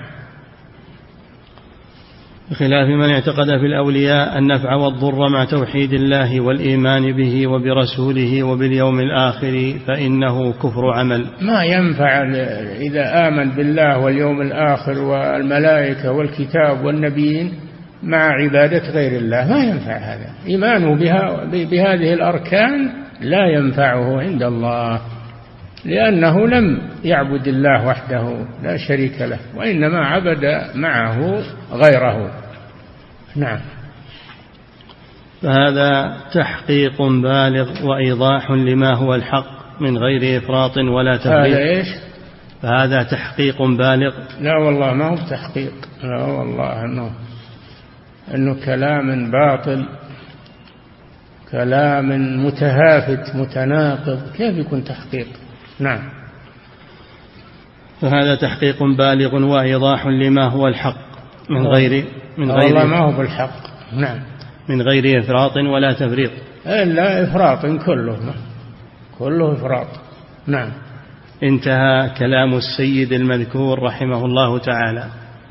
بخلاف من اعتقد في الأولياء النفع والضر مع توحيد الله والإيمان به وبرسوله وباليوم الآخر فإنه كفر عمل. ما ينفع إذا آمن بالله واليوم الآخر والملائكة والكتاب والنبيين مع عبادة غير الله. ما ينفع هذا. إيمانه بها بهذه الأركان لا ينفعه عند الله. لأنه لم يعبد الله وحده لا شريك له وإنما عبد معه غيره. نعم. فهذا تحقيق بالغ وإيضاح لما هو الحق من غير إفراط ولا تفريط هذا إيش؟ فهذا تحقيق بالغ. لا والله ما هو تحقيق. لا والله أنه أنه كلام باطل كلام متهافت متناقض. كيف يكون تحقيق؟ نعم. فهذا تحقيق بالغ وإيضاح لما هو الحق من غير من غير والله ما هو بالحق. نعم. من غير إفراط ولا تفريط. إلا إفراط كله. كله إفراط. نعم. انتهى كلام السيد المذكور رحمه الله تعالى.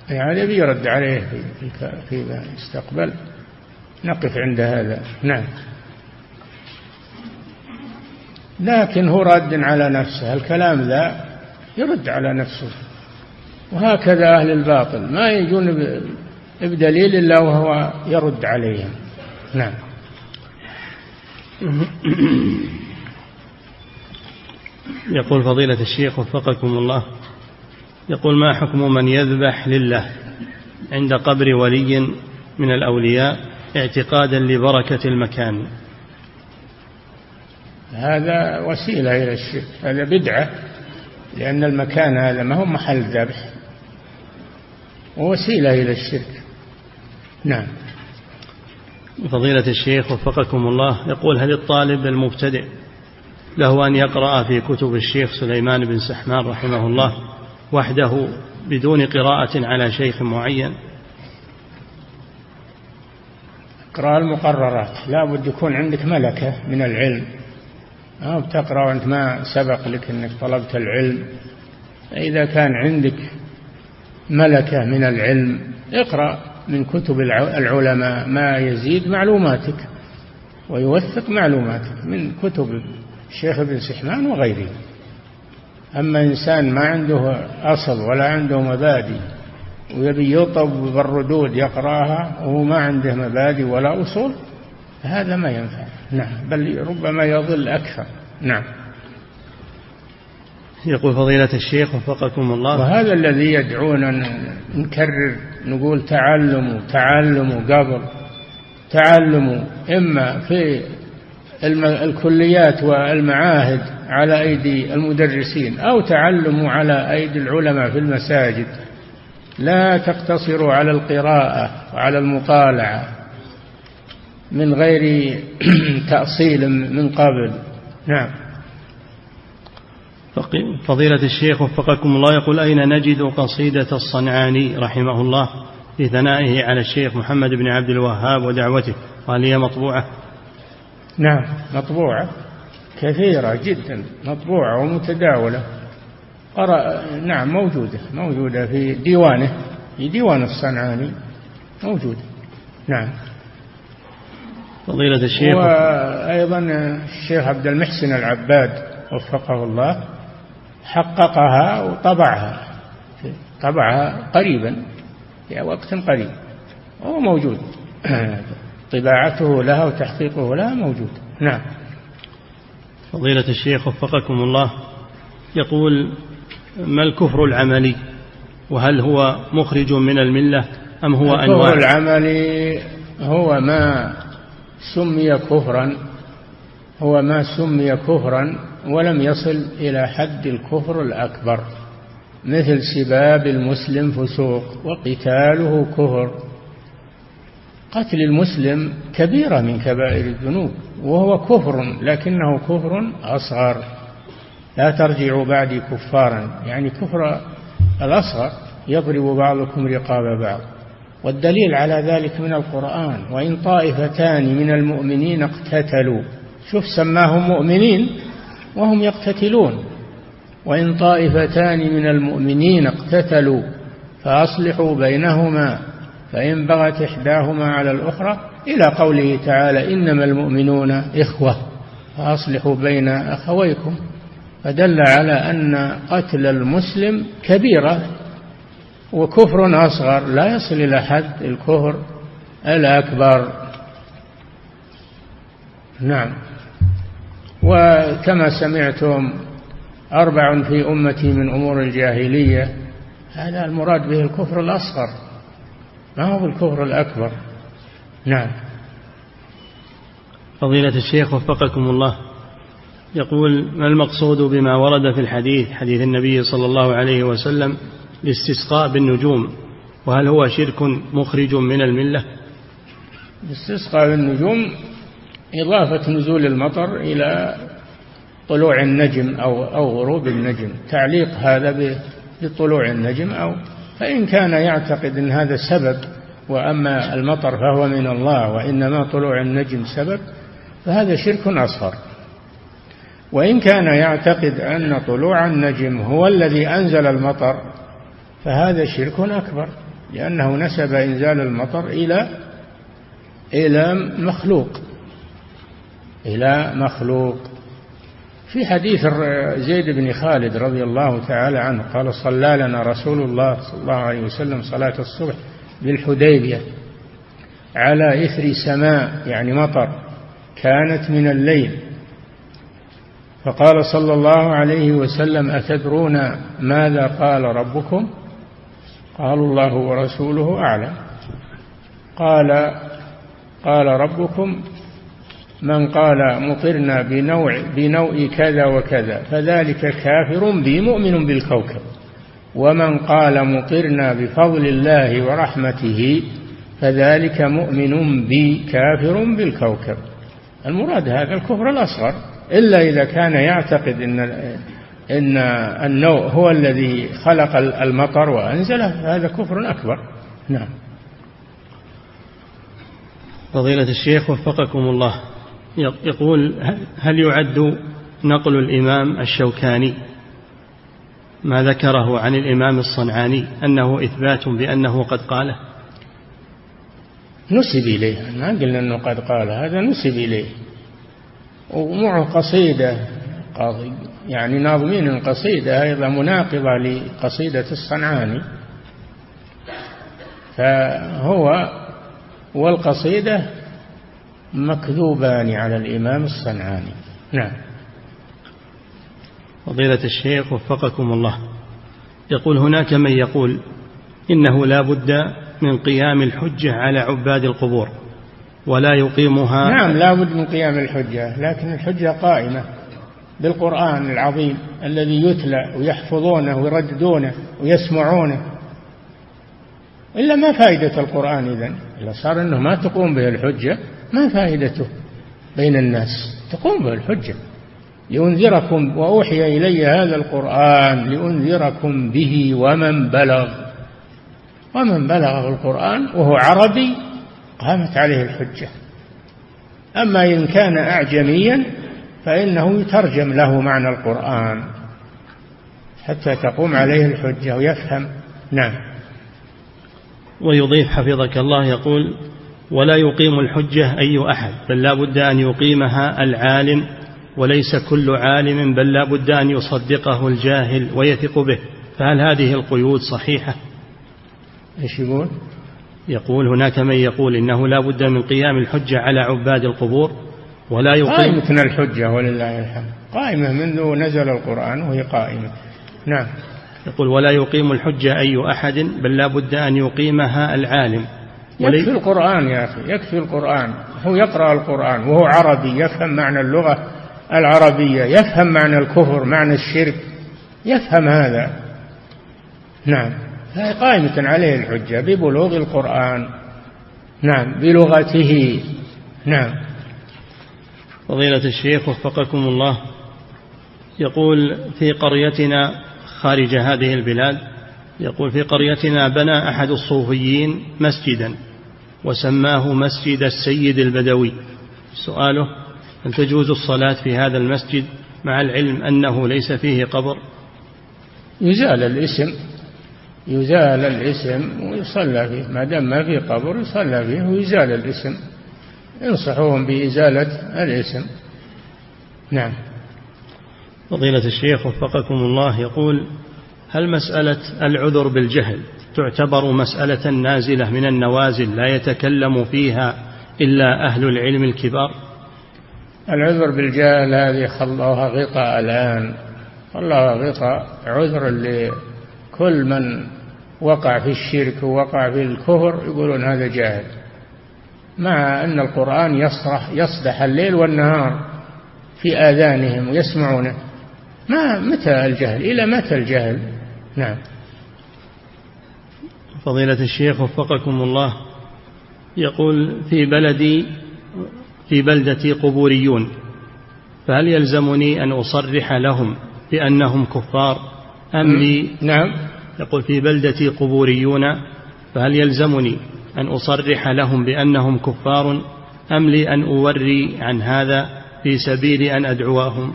يعني بيرد عليه في في المستقبل نقف عند هذا. نعم. لكن هو رد على نفسه. الكلام ذا يرد على نفسه. وهكذا أهل الباطل. ما يجون بدليل إلا وهو يرد عليهم. نعم. يقول فضيلة الشيخ وفقكم الله. يقول ما حكم من يذبح لله عند قبر ولي من الأولياء اعتقادا لبركة المكان؟ هذا وسيلة إلى الشرك هذا بدعة لأن المكان هذا ما هو محل ذبح ووسيلة إلى الشرك. نعم. فضيلة الشيخ وفقكم الله يقول هل الطالب المبتدئ له أن يقرأ في كتب الشيخ سليمان بن سحمان رحمه الله وحده بدون قراءة على شيخ معين؟ اقرأ المقررات لا بد يكون عندك ملكة من العلم. ما بتقرأ وأنت ما سبق لك أنك طلبت العلم. إذا كان عندك ملكة من العلم اقرأ من كتب العلماء ما يزيد معلوماتك ويوثق معلوماتك من كتب الشيخ ابن سحمان وغيره. أما إنسان ما عنده أصل ولا عنده مبادئ ويبي يطب بالردود يقرأها وهو ما عنده مبادئ ولا أصول هذا ما ينفع. نعم بل ربما يضل أكثر. نعم. يقول فضيلة الشيخ وفقكم الله. وهذا الذي يدعونا نكرر نقول تعلموا تعلموا قبل تعلموا إما في الكليات والمعاهد على أيدي المدرسين أو تعلموا على أيدي العلماء في المساجد. لا تقتصروا على القراءة وعلى المطالعة. من غير تأصيل من قبل. نعم. فضيلة الشيخ وفقكم الله يقول أين نجد قصيدة الصنعاني رحمه الله في ثنائه على الشيخ محمد بن عبد الوهاب ودعوته؟ وهل هي مطبوعة. نعم. مطبوعة؟ كثيرة جدا. مطبوعة ومتداولة. قرأ نعم موجودة. موجودة في ديوانه. في ديوان الصنعاني. موجودة. نعم. فضيلة الشيخ. وأيضا الشيخ عبد المحسن العباد وفقه الله حققها وطبعها طبعها قريبا في وقت قريب وهو موجود. طباعته لها وتحقيقه لها موجود. نعم. فضيلة الشيخ وفقكم الله يقول ما الكفر العملي؟ وهل هو مخرج من الملة أم هو أنواع؟ الكفر العملي هو ما سمي كفرا هو ما سمي كفرا ولم يصل إلى حد الكفر الأكبر مثل سباب المسلم فسوق وقتاله كفر. قتل المسلم كبيرة من كبائر الذنوب وهو كفر لكنه كفر أصغر. لا ترجعوا بعدي كفارا يعني كفر الأصغر يضرب بعضكم رقاب بعض. والدليل على ذلك من القرآن وإن طائفتان من المؤمنين اقتتلوا. شوف سماهم مؤمنين وهم يقتتلون. وإن طائفتان من المؤمنين اقتتلوا فأصلحوا بينهما فإن بغت إحداهما على الأخرى إلى قوله تعالى إنما المؤمنون إخوة. فأصلحوا بين أخويكم. فدل على أن قتل المسلم كبيرة. وكفر أصغر. لا يصل إلى حد الكفر الأكبر. نعم. وكما سمعتم أربع في أمتي من أمور الجاهلية. هذا المراد به الكفر الأصغر. ما هو الكفر الأكبر؟ نعم. فضيلة الشيخ وفقكم الله. يقول ما المقصود بما ورد في الحديث حديث النبي صلى الله عليه وسلم الاستسقاء بالنجوم وهل هو شرك مخرج من الملة؟ الاستسقاء بالنجوم إضافة نزول المطر إلى طلوع النجم أو أو غروب النجم. تعليق هذا بطلوع النجم أو فإن كان يعتقد أن هذا سبب وأما المطر فهو من الله وإنما طلوع النجم سبب فهذا شرك أصغر. وإن كان يعتقد أن طلوع النجم هو الذي أنزل المطر فهذا شرك أكبر لأنه نسب إنزال المطر إلى إلى مخلوق إلى مخلوق. في حديث زيد بن خالد رضي الله تعالى عنه قال صلى لنا رسول الله صلى الله عليه وسلم صلاة الصبح بالحديبية على إثر سماء يعني مطر كانت من الليل. فقال صلى الله عليه وسلم أتدرون ماذا قال ربكم؟ قالوا الله ورسوله أعلم. قال قال ربكم من قال مطرنا بنوع بنوع كذا وكذا فذلك كافر بي مؤمن بالكوكب. ومن قال مطرنا بفضل الله ورحمته فذلك مؤمن بي كافر بالكوكب. المراد هذا الكفر الأصغر إلا إذا كان يعتقد أن إن النوء هو الذي خلق المطر وأنزله هذا كفر أكبر. نعم. فضيلة الشيخ وفقكم الله. يقول هل يعد نقل الإمام الشوكاني ما ذكره عن الإمام الصنعاني أنه إثبات بأنه قد قاله؟ نسب إليه. ما قلنا أنه قد قال هذا نسب إليه. ومعه قصيدة يعني ناظمين القصيدة أيضا مناقضة لقصيدة الصنعاني. فهو والقصيدة مكذوبان على الإمام الصنعاني. نعم. فضيلة الشيخ وفقكم الله. يقول هناك من يقول إنه لا بد من قيام الحجة على عباد القبور ولا يقيمها نعم لا بد من قيام الحجة لكن الحجة قائمة. بالقرآن العظيم الذي يتلى ويحفظونه ويرددونه ويسمعونه. إلا ما فائدة القرآن إذن؟ إلا صار أنه ما تقوم به الحجة ما فائدته بين الناس؟ تقوم به الحجة. لأنذركم وأوحي إلي هذا القرآن لأنذركم به ومن بلغ. ومن بلغ القرآن وهو عربي قامت عليه الحجة. أما إن كان أعجميا فإنه يترجم له معنى القرآن حتى تقوم عليه الحجة ويفهم. نعم. ويضيف حفظك الله يقول ولا يقيم الحجة أي أحد بل لا بد أن يقيمها العالم وليس كل عالم بل لا بد أن يصدقه الجاهل ويثق به. فهل هذه القيود صحيحة؟ إيش يقول؟ يقول هناك من يقول إنه لا بد من قيام الحجة على عباد القبور ولا يقيم. قائمة الحجة ولله الحمد. قائمة منذ نزل القرآن وهي قائمة. نعم. يقول ولا يقيم الحجة أي أحد بل لا بد أن يقيمها العالم. يكفي القرآن يا أخي يكفي القرآن. هو يقرأ القرآن وهو عربي يفهم معنى اللغة العربية يفهم معنى الكفر معنى الشرك. يفهم هذا. نعم. هي قائمة عليه الحجة ببلوغ القرآن. نعم بلغته. نعم. فضيلة الشيخ وفقكم الله. يقول في قريتنا خارج هذه البلاد يقول في قريتنا بنى أحد الصوفيين مسجدا وسماه مسجد السيد البدوي. سؤاله هل تجوز الصلاة في هذا المسجد مع العلم أنه ليس فيه قبر؟ يزال الاسم يزال الاسم ويصلى فيه. ما دام ما فيه قبر يصلى فيه ويزال الاسم. ينصحوهم بإزالة الاسم. نعم. فضيلة الشيخ وفقكم الله يقول هل مسألة العذر بالجهل تعتبر مسألة نازلة من النوازل لا يتكلم فيها إلا أهل العلم الكبار؟ العذر بالجهل هذه خلوها غطاء الآن. خلوها غطاء. عذر لكل من وقع في الشرك ووقع في الكفر يقولون هذا جاهل. مع أن القرآن يصرح يصدح الليل والنهار في آذانهم ويسمعونه ما متى الجهل؟ إلى متى الجهل؟ نعم. فضيلة الشيخ وفقكم الله يقول في بلدي في بلدتي قبوريون فهل يلزمني أن أصرح لهم بأنهم كفار أم لي؟ نعم. يقول في بلدتي قبوريون فهل يلزمني أن أصرح لهم بأنهم كفار أم لي أن أوري عن هذا في سبيل أن أدعوهم؟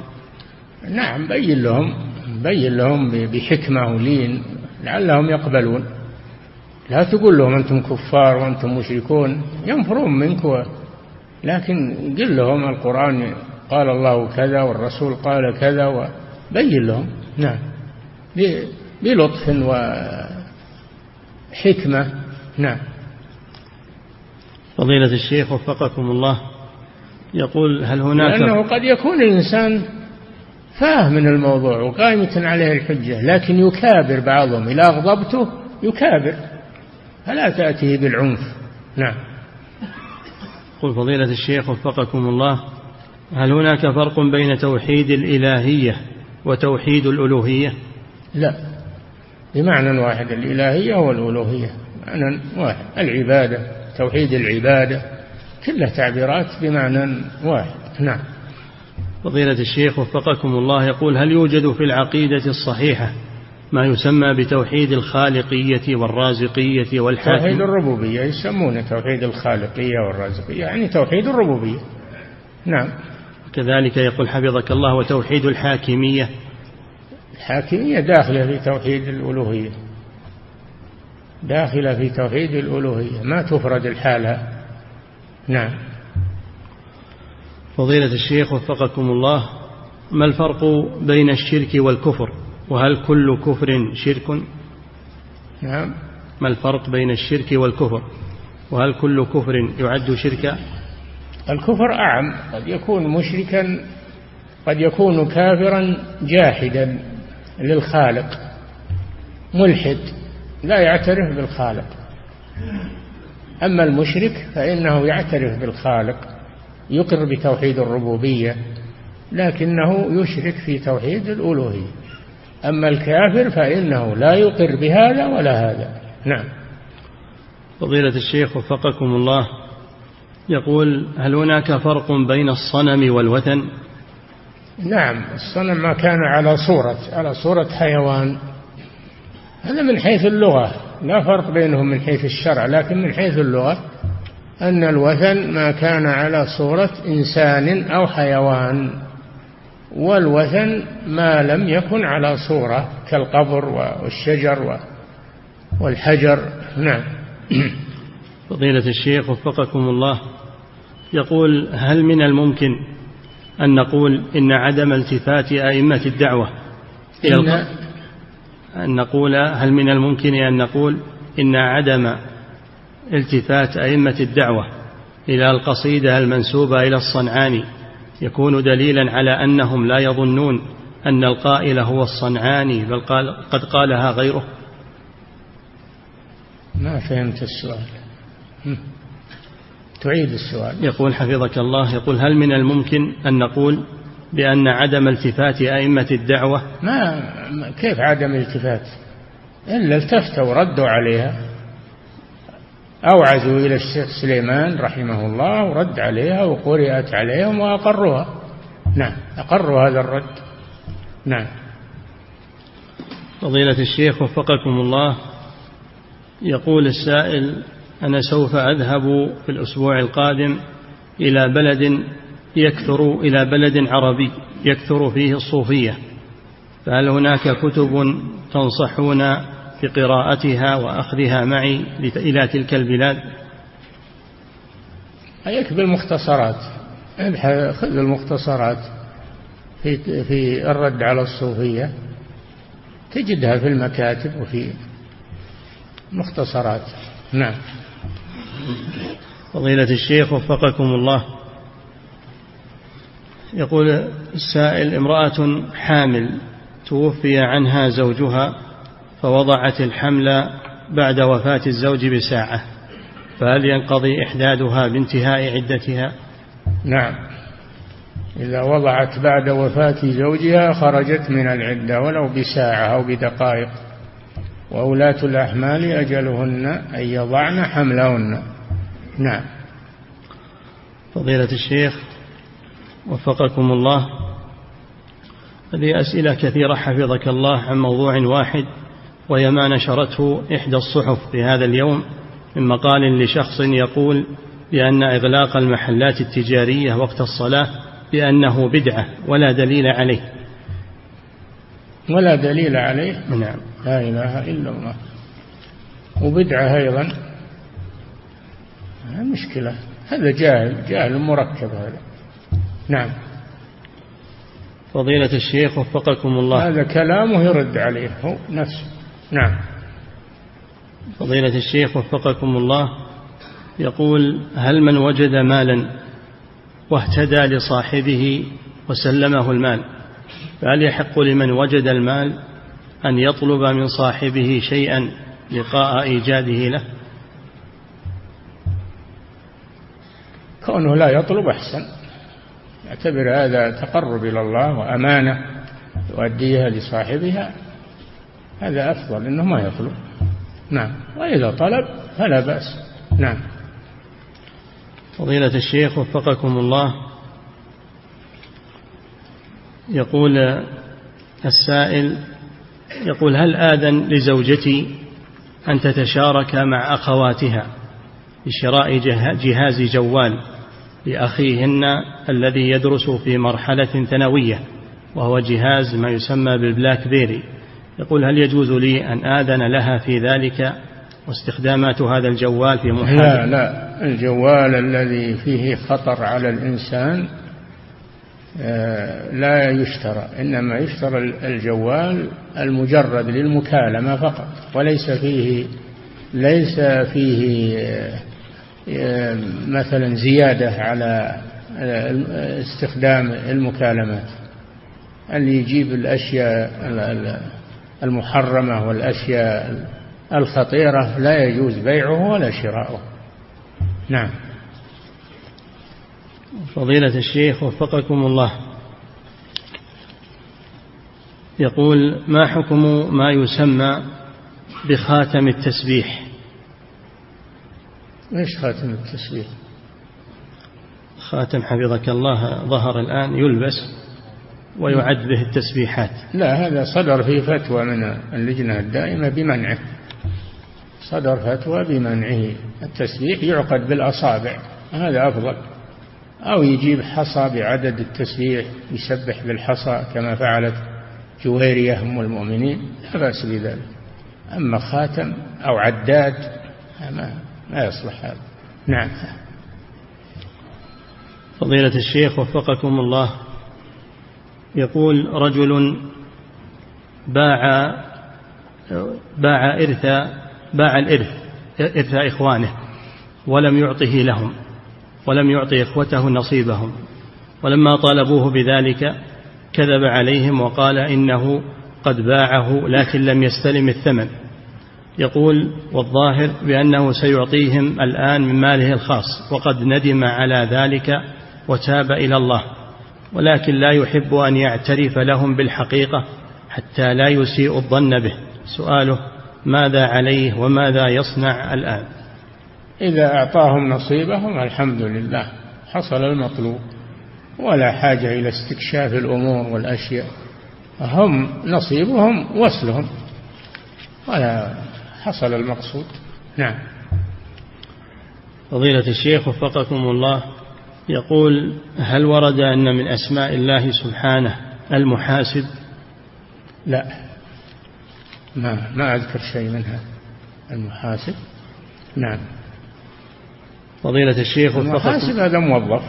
نعم بين لهم بين لهم بحكمة ولين لعلهم يقبلون. لا تقول لهم أنتم كفار وأنتم مشركون ينفرون منك لكن قل لهم القرآن قال الله كذا والرسول قال كذا وبين لهم. نعم. بلطف وحكمة نعم. فضيلة الشيخ وفقكم الله. يقول هل هناك لأنه قد يكون الإنسان فاهم من الموضوع وقائمة عليه الحجة لكن يكابر بعضهم. إذا أغضبته يكابر. فلا تأتيه بالعنف. نعم. قل فضيلة الشيخ وفقكم الله هل هناك فرق بين توحيد الإلهية وتوحيد الألوهية؟ لا. بمعنى واحد الإلهية والألوهية. معنى واحد العبادة. توحيد العبادة كلها تعبيرات بمعنى واحد. نعم. فضيلة الشيخ وفقكم الله يقول هل يوجد في العقيدة الصحيحة ما يسمى بتوحيد الخالقية والرازقية والحاكم؟ توحيد الربوبية يسمونه توحيد الخالقية والرازقية يعني توحيد الربوبية. نعم. كذلك يقول حفظك الله وتوحيد الحاكمية. الحاكمية داخلة في توحيد الألوهية. داخلة في توحيد الألوهية. ما تفرد الحالة؟ نعم. فضيلة الشيخ وفقكم الله ما الفرق بين الشرك والكفر؟ وهل كل كفر شرك؟ نعم. ما الفرق بين الشرك والكفر؟ وهل كل كفر يعد شركا؟ الكفر أعم. قد يكون مشركا قد يكون كافرا جاحدا للخالق ملحد. لا يعترف بالخالق. أما المشرك فإنه يعترف بالخالق يقر بتوحيد الربوبية لكنه يشرك في توحيد الألوهية. أما الكافر فإنه لا يقر بهذا ولا هذا. نعم. فضيلة الشيخ وفقكم الله يقول هل هناك فرق بين الصنم والوثن؟ نعم الصنم ما كان على صورة على صورة حيوان. هذا من حيث اللغة. لا فرق بينهم من حيث الشرع لكن من حيث اللغة. أن الوثن ما كان على صورة إنسان أو حيوان والوثن ما لم يكن على صورة كالقبر والشجر والحجر. نعم. فضيلة الشيخ وفقكم الله. يقول هل من الممكن أن نقول إن عدم التفات أئمة الدعوة إلى إن, أن نقول هل من الممكن أن نقول إن عدم التفات أئمة الدعوة إلى القصيدة المنسوبة إلى الصنعاني يكون دليلا على أنهم لا يظنون أن القائل هو الصنعاني بل قال قد قالها غيره. ما فهمت السؤال. تعيد السؤال. يقول حفظك الله يقول هل من الممكن أن نقول بأن عدم التفات أئمة الدعوة؟ ما كيف عدم التفات؟ إلا التفتوا وردوا عليها. أوعزوا إلى الشيخ سليمان رحمه الله ورد عليها وقرأت عليهم وأقروها. نعم أقروا هذا الرد. نعم. فضيلة الشيخ وفقكم الله يقول السائل أنا سوف أذهب في الأسبوع القادم إلى بلد يكثر إلى بلد عربي يكثر فيه الصوفية. فهل هناك كتب تنصحون بقراءتها وأخذها معي إلى تلك البلاد؟ يكفي المختصرات. خذ المختصرات في في الرد على الصوفية. تجدها في المكاتب وفي مختصرات نعم. فضيلة الشيخ وفقكم الله. يقول السائل امرأة حامل توفي عنها زوجها فوضعت الحمل بعد وفاة الزوج بساعة فهل ينقضي إحدادها بانتهاء عدتها؟ نعم. إذا وضعت بعد وفاة زوجها خرجت من العدة ولو بساعة أو بدقائق وأولاة الأحمال أجلهن أن يضعن حملهن. نعم. فضيلة الشيخ وفقكم الله. هذه أسئلة كثيرة حفظك الله عن موضوع واحد وهي ما نشرته إحدى الصحف في هذا اليوم من مقال لشخص يقول بأن إغلاق المحلات التجارية وقت الصلاة بأنه بدعة ولا دليل عليه. ولا دليل عليه؟ نعم. لا إله إلا الله. وبدعة أيضا؟ مشكلة. هذا جاهل جاهل مركب هذا. نعم. فضيلة الشيخ وفقكم الله. هذا كلامه يرد عليه هو نفسه. نعم. فضيلة الشيخ وفقكم الله. يقول هل من وجد مالا واهتدى لصاحبه وسلمه المال؟ فهل يحق لمن وجد المال أن يطلب من صاحبه شيئا لقاء إيجاده له؟ كونه لا يطلب أحسن. يعتبر هذا تقرب إلى الله وأمانة يؤديها لصاحبها. هذا أفضل إنه ما يطلب نعم. وإذا طلب فلا بأس. نعم. فضيلة الشيخ وفقكم الله. يقول السائل يقول هل آذن لزوجتي أن تتشارك مع أخواتها بشراء جهاز جوال؟ لأخيهن الذي يدرس في مرحلة ثانوية وهو جهاز ما يسمى بالبلاك بيري. يقول هل يجوز لي أن آذن لها في ذلك واستخدامات هذا الجوال في محاولة لا لا. الجوال الذي فيه خطر على الإنسان آه، لا يشترى. إنما يشترى الجوال المجرد للمكالمة فقط وليس فيه ليس فيه آه، مثلا زيادة على استخدام المكالمات. اللي يجيب الأشياء المحرمة والأشياء الخطيرة لا يجوز بيعه ولا شراؤه. نعم. فضيلة الشيخ وفقكم الله. يقول ما حكم ما يسمى بخاتم التسبيح؟ إيش خاتم التسبيح؟ خاتم حفظك الله ظهر الآن يلبس ويعد به التسبيحات. لا هذا صدر في فتوى من اللجنة الدائمة بمنعه. صدر فتوى بمنعه. التسبيح يعقد بالأصابع هذا أفضل. أو يجيب حصى بعدد التسبيح يسبح بالحصى كما فعلت جويرية أم المؤمنين لا بأس بذلك. أما خاتم أو عداد ما, ما يصلح هذا. نعم. فضيلة الشيخ وفقكم الله يقول رجل باع باع إرث باع الإرث إرث إخوانه ولم يعطه لهم ولم يعطي إخوته نصيبهم ولما طالبوه بذلك كذب عليهم وقال إنه قد باعه لكن لم يستلم الثمن. يقول والظاهر بأنه سيعطيهم الآن من ماله الخاص وقد ندم على ذلك وتاب إلى الله ولكن لا يحب أن يعترف لهم بالحقيقة حتى لا يسيء الظن به. سؤاله ماذا عليه وماذا يصنع الآن؟ إذا أعطاهم نصيبهم الحمد لله حصل المطلوب ولا حاجة إلى استكشاف الأمور والأشياء هم نصيبهم وصلهم ولا حصل المقصود. نعم. فضيلة الشيخ وفقكم الله يقول هل ورد أن من أسماء الله سبحانه المحاسب لا. ما ما أذكر شيء منها. المحاسب نعم. فضيلة الشيخ المحاسب هذا موظف.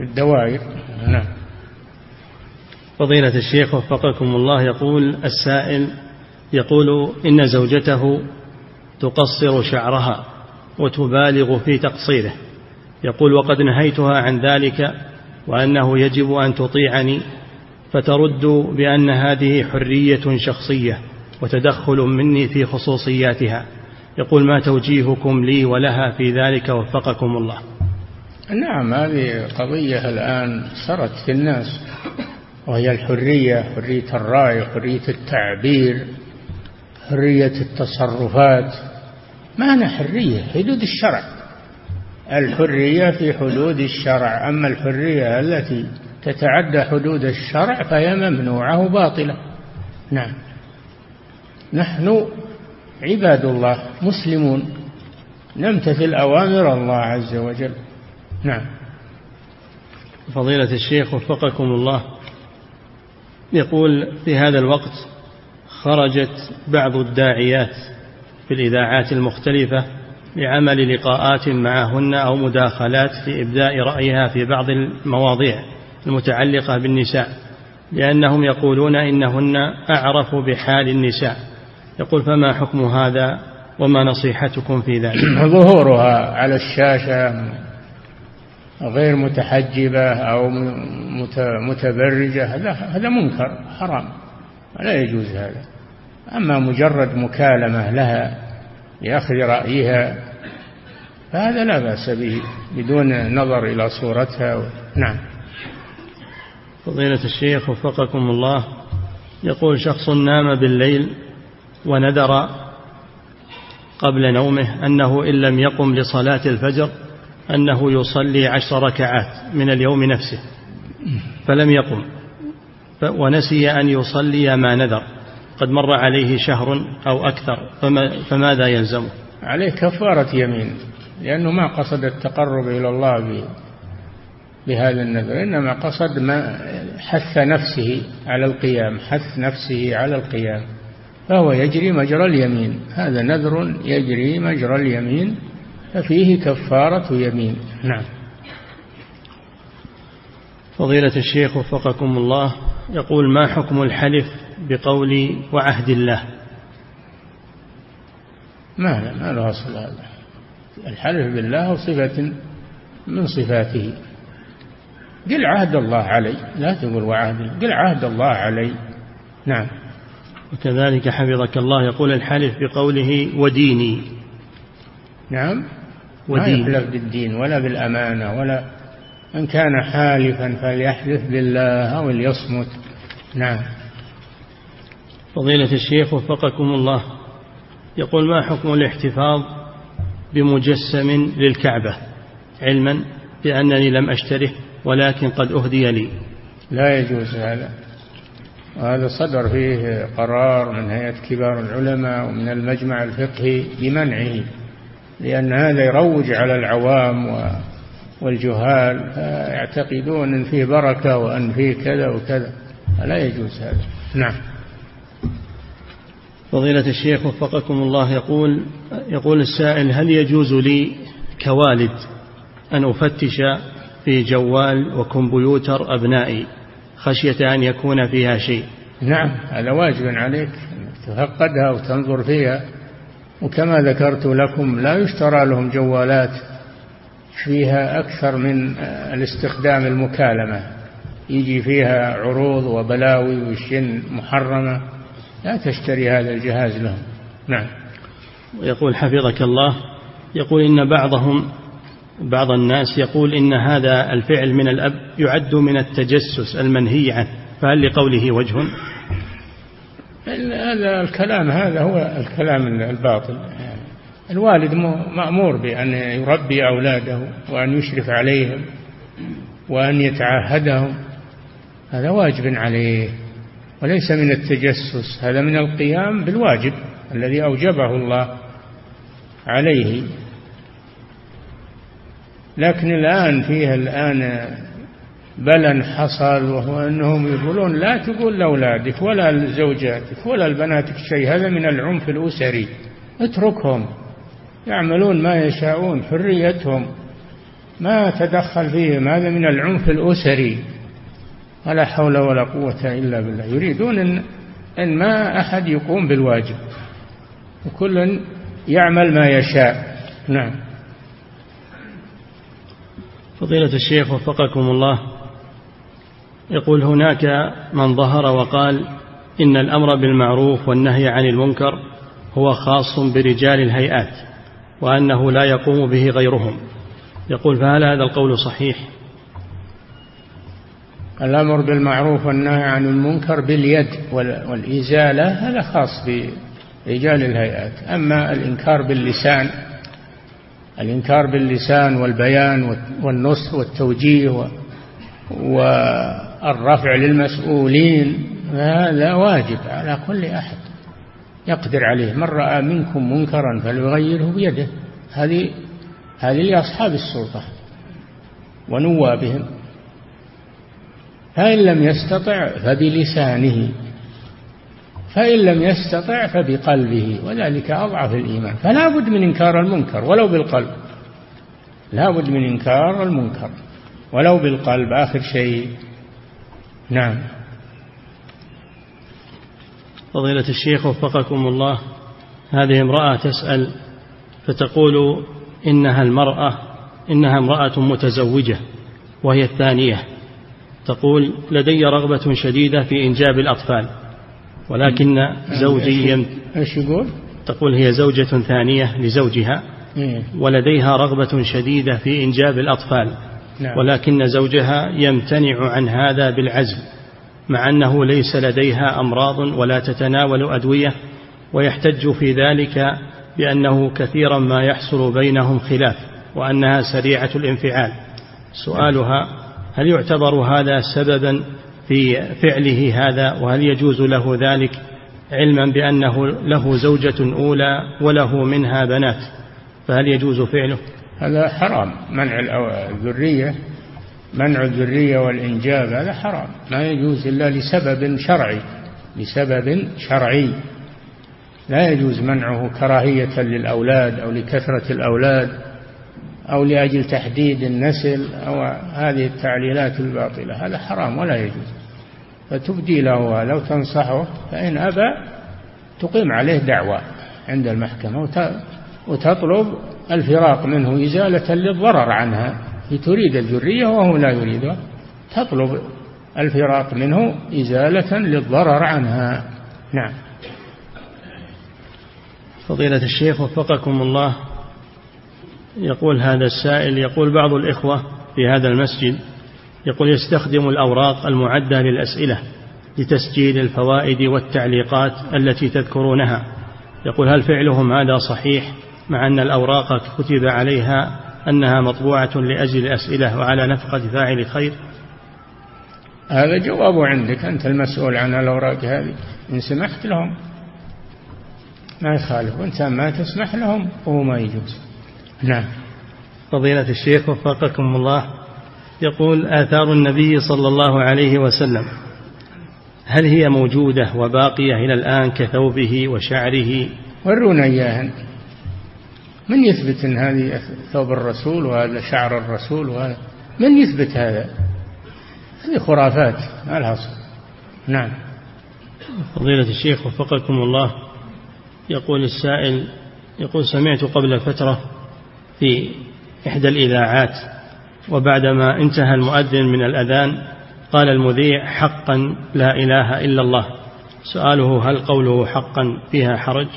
الدوائر. نعم. فضيلة الشيخ وفقكم الله يقول السائل يقول إن زوجته تقصر شعرها وتبالغ في تقصيره. يقول وقد نهيتها عن ذلك وأنه يجب أن تطيعني فترد بأن هذه حرية شخصية وتدخل مني في خصوصياتها. يقول ما توجيهكم لي ولها في ذلك وفقكم الله. نعم هذه قضية الآن صارت في الناس وهي الحرية حرية الرأي حرية التعبير. حرية التصرفات. معنى حرية؟ حدود الشرع. الحرية في حدود الشرع. أما الحرية التي تتعدى حدود الشرع فهي ممنوعة باطلة نعم. نحن عباد الله مسلمون. نمتثل أوامر الله عز وجل. نعم. فضيلة الشيخ وفقكم الله. يقول في هذا الوقت خرجت بعض الداعيات في الإذاعات المختلفة لعمل لقاءات معهن أو مداخلات في إبداء رأيها في بعض المواضيع المتعلقة بالنساء لأنهم يقولون إنهن أعرف بحال النساء. يقول فما حكم هذا وما نصيحتكم في ذلك؟ ظهورها على الشاشة غير متحجبة أو متبرجة هذا هذا منكر حرام لا يجوز هذا. أما مجرد مكالمة لها لأخذ رأيها فهذا لا بأس به بدون نظر إلى صورتها. و... نعم. فضيلة الشيخ وفقكم الله. يقول شخص نام بالليل ونذر قبل نومه أنه إن لم يقم لصلاة الفجر أنه يصلي عشر ركعات من اليوم نفسه فلم يقم ونسي أن يصلي ما نذر قد مر عليه شهر أو أكثر فما فماذا يلزمه عليه كفارة يمين لأنه ما قصد التقرب إلى الله بهذا النذر إنما قصد ما حث نفسه على القيام حث نفسه على القيام فهو يجري مجرى اليمين هذا نذر يجري مجرى اليمين ففيه كفارة يمين. نعم. فضيلة الشيخ وفقكم الله يقول ما حكم الحلف بقول وعهد الله. ما ما له أصل. هذا الحلف بالله صفة من صفاته. قل عهد الله علي. لا تقول وعهد. قل عهد الله علي. نعم. وكذلك حفظك الله يقول الحلف بقوله وديني. نعم. ودين ما يحلف بالدين ولا بالأمانة ولا من كان حالفا فليحلف بالله أو ليصمت. نعم. فضيلة الشيخ وفقكم الله. يقول ما حكم الاحتفاظ بمجسم للكعبة؟ علما بأنني لم أشتره ولكن قد أهدي لي. لا يجوز هذا. وهذا صدر فيه قرار من هيئة كبار العلماء ومن المجمع الفقهي بمنعه لأن هذا يروج على العوام والجهال يعتقدون أن فيه بركة وأن فيه كذا وكذا. لا يجوز هذا. نعم. فضيلة الشيخ وفقكم الله يقول يقول السائل هل يجوز لي كوالد أن أفتش في جوال وكمبيوتر أبنائي خشية أن يكون فيها شيء؟ نعم هذا واجب عليك تفقدها وتنظر فيها. وكما ذكرت لكم لا يشترى لهم جوالات فيها أكثر من الاستخدام المكالمة. يجي فيها عروض وبلاوي وشن محرمة. لا تشتري هذا الجهاز لهم. نعم. ويقول حفظك الله يقول إن بعضهم بعض الناس يقول إن هذا الفعل من الأب يعد من التجسس المنهي عنه. فهل لقوله وجه؟ هذا الكلام هذا هو الكلام الباطل. الوالد مأمور بأن يربي أولاده وأن يشرف عليهم وأن يتعهدهم. هذا واجب عليه. وليس من التجسس هذا من القيام بالواجب الذي أوجبه الله عليه. لكن الآن فيها الآن بلى حصل وهو أنهم يقولون لا تقول لأولادك ولا لزوجاتك ولا لبناتك شيء هذا من العنف الأسري. اتركهم يعملون ما يشاءون حريتهم. ما تدخل فيهم هذا من العنف الأسري. ولا حول ولا قوة إلا بالله. يريدون أن, أن ما أحد يقوم بالواجب. وكل يعمل ما يشاء. نعم. فضيلة الشيخ وفقكم الله. يقول هناك من ظهر وقال إن الأمر بالمعروف والنهي عن المنكر هو خاص برجال الهيئات وأنه لا يقوم به غيرهم. يقول فهل هذا القول صحيح؟ الأمر بالمعروف والنهي عن المنكر باليد والإزالة هذا خاص برجال الهيئات. أما الإنكار باللسان الإنكار باللسان والبيان والنصح والتوجيه والرفع للمسؤولين هذا واجب على كل أحد يقدر عليه. من رأى منكم منكرا فليغيره بيده. هذه هذه لأصحاب السلطة ونوابهم فإن لم يستطع فبلسانه. فإن لم يستطع فبقلبه وذلك أضعف الإيمان. فلا بد من إنكار المنكر ولو بالقلب. لا بد من إنكار المنكر ولو بالقلب. آخر شيء. نعم. فضيلة الشيخ وفقكم الله هذه امرأة تسأل فتقول إنها المرأة إنها امرأة متزوجة وهي الثانية. تقول لدي رغبة شديدة في إنجاب الأطفال ولكن زوجي إيش يقول؟ تقول هي زوجة ثانية لزوجها. ولديها رغبة شديدة في إنجاب الأطفال نعم. ولكن زوجها يمتنع عن هذا بالعزم مع أنه ليس لديها أمراض ولا تتناول أدوية ويحتج في ذلك بأنه كثيرا ما يحصل بينهم خلاف وأنها سريعة الانفعال سؤالها هل يعتبر هذا سببا في فعله هذا؟ وهل يجوز له ذلك علما بأنه له زوجة أولى وله منها بنات؟ فهل يجوز فعله؟ هذا حرام. منع الذرية منع الذرية والإنجاب هذا حرام. ما يجوز إلا لسبب شرعي. لسبب شرعي. لا يجوز منعه كراهية للأولاد أو لكثرة الأولاد. أو لأجل تحديد النسل أو هذه التعليلات الباطلة. هذا حرام ولا يجوز. فتبدي له لو تنصحه فإن أبى تقيم عليه دعوة عند المحكمة وتطلب الفراق منه إزالة للضرر عنها. تريد الذرية وهو لا يريدها تطلب الفراق منه إزالة للضرر عنها. نعم. فضيلة الشيخ وفقكم الله. يقول هذا السائل يقول بعض الإخوة في هذا المسجد يقول يستخدم الأوراق المعدة للأسئلة لتسجيل الفوائد والتعليقات التي تذكرونها. يقول هل فعلهم هذا صحيح مع أن الأوراق كتب عليها أنها مطبوعة لأجل الأسئلة وعلى نفقة فاعل خير؟ هذا جوابه عندك أنت المسؤول عن الأوراق هذه. إن سمحت لهم. ما يخالف وانت ما تسمح لهم هو ما يجوز. نعم. فضيلة الشيخ وفقكم الله. يقول آثار النبي صلى الله عليه وسلم. هل هي موجودة وباقية إلى الآن كثوبه وشعره؟ ورونا إياها. من يثبت أن هذه ثوب الرسول وهذا شعر الرسول وهذا؟ من يثبت هذا؟ هذه خرافات ما لها نعم. فضيلة الشيخ وفقكم الله. يقول السائل يقول سمعت قبل فترة في إحدى الإذاعات وبعدما انتهى المؤذن من الأذان قال المذيع حقا لا إله إلا الله. سؤاله هل قوله حقا فيها حرج؟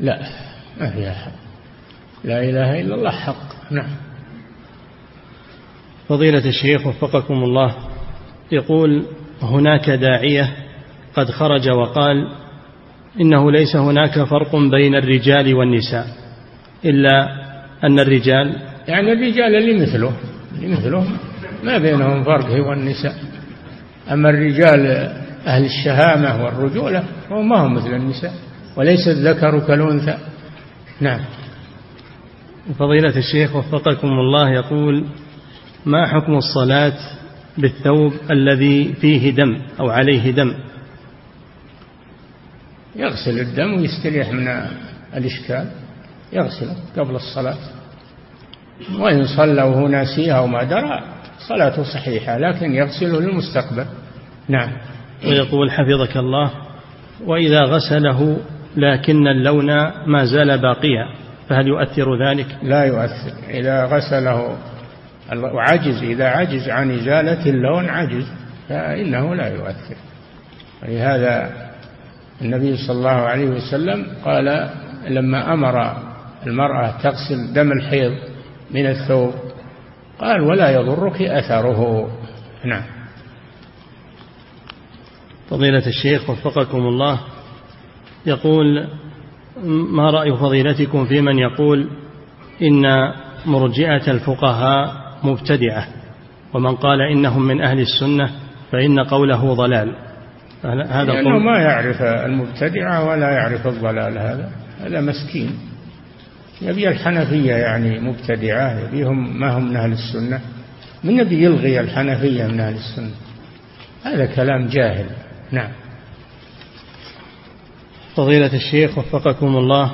لا ما فيها حق لا إله إلا الله حق. نعم. فضيلة الشيخ وفقكم الله يقول هناك داعية قد خرج وقال إنه ليس هناك فرق بين الرجال والنساء إلا أن الرجال يعني الرجال اللي مثله اللي مثله ما بينهم فرق هو النساء. أما الرجال أهل الشهامة والرجولة فهم ما هم مثل النساء وليس الذكر كالأنثى. نعم. فضيلة الشيخ وفقكم الله يقول ما حكم الصلاة بالثوب الذي فيه دم أو عليه دم؟ يغسل الدم ويستريح من الإشكال. يغسله قبل الصلاة. وإن صلى وهو ناسيها وما درى صلاته صحيحة لكن يغسله للمستقبل. نعم. ويقول حفظك الله وإذا غسله لكن اللون ما زال باقيا فهل يؤثر ذلك؟ لا يؤثر. إذا غسله وعجز إذا عجز عن إزالة اللون عجز فإنه لا يؤثر. ولهذا النبي صلى الله عليه وسلم قال لما أمر المرأة تغسل دم الحيض من الثوب. قال ولا يضرك أثره. نعم. فضيلة الشيخ وفقكم الله يقول ما رأي فضيلتكم في من يقول إن مرجئة الفقهاء مبتدعة ومن قال إنهم من أهل السنة فإن قوله ضلال. هذا لأنه ما يعرف المبتدعة ولا يعرف الضلال هذا. هذا مسكين. يبي الحنفية يعني مبتدعة يبيهم ما هم من أهل السنة؟ من نبي يلغي الحنفية من أهل السنة؟ هذا كلام جاهل. نعم. فضيلة الشيخ وفقكم الله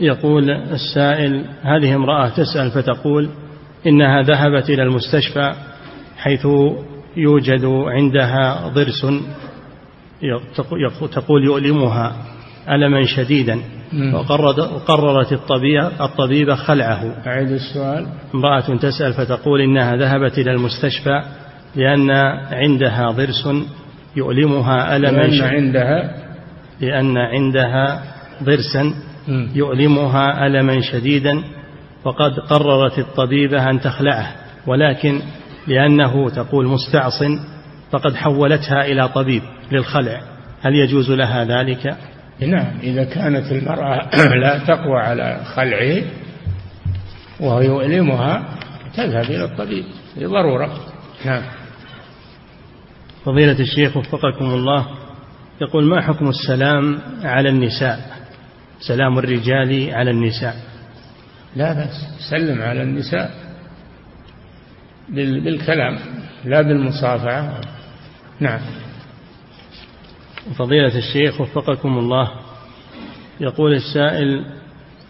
يقول السائل هذه امرأة تسأل فتقول إنها ذهبت إلى المستشفى حيث يوجد عندها ضرس تقول يؤلمها ألما شديدا. وقررت الطبيبة, الطبيبة خلعه. أعيد السؤال. امرأة تسأل فتقول إنها ذهبت إلى المستشفى لأن عندها ضرس يؤلمها ألما لأن عندها لأن عندها ضرسا يؤلمها ألما شديدا وقد قررت الطبيبة أن تخلعه. ولكن لأنه تقول مستعص فقد حولتها إلى طبيب للخلع. هل يجوز لها ذلك؟ نعم إذا كانت المرأة لا تقوى على خلعه وهو يؤلمها تذهب إلى الطبيب لضرورة. نعم. فضيلة الشيخ وفقكم الله يقول ما حكم السلام على النساء؟ سلام الرجال على النساء. لا بأس سلم على النساء بالكلام لا بالمصافحة. نعم. فضيلة الشيخ وفقكم الله. يقول السائل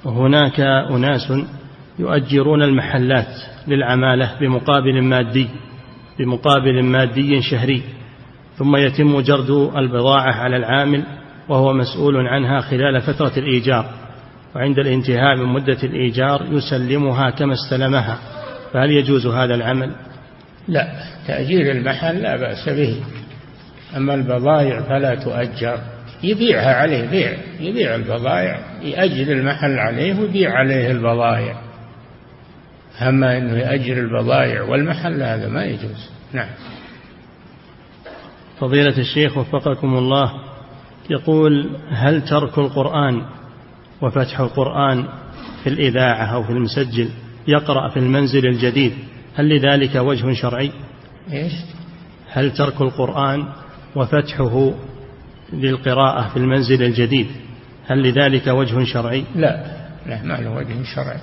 هناك أناس يؤجرون المحلات للعمالة بمقابل مادي بمقابل مادي شهري ثم يتم جرد البضاعة على العامل وهو مسؤول عنها خلال فترة الإيجار وعند الانتهاء من مدة الإيجار يسلمها كما استلمها. فهل يجوز هذا العمل؟ لا تأجير المحل لا بأس به. أما البضائع فلا تؤجر. يبيعها عليه بيع يبيع البضائع يأجر المحل عليه ويبيع عليه البضائع. أما أنه يأجر البضائع والمحل هذا ما يجوز. نعم. فضيلة الشيخ وفقكم الله يقول هل ترك القرآن وفتح القرآن في الإذاعة أو في المسجل يقرأ في المنزل الجديد هل لذلك وجه شرعي؟ إيش؟ هل ترك القرآن وفتحه للقراءة في المنزل الجديد. هل لذلك وجه شرعي؟ لا لا ما له وجه شرعي.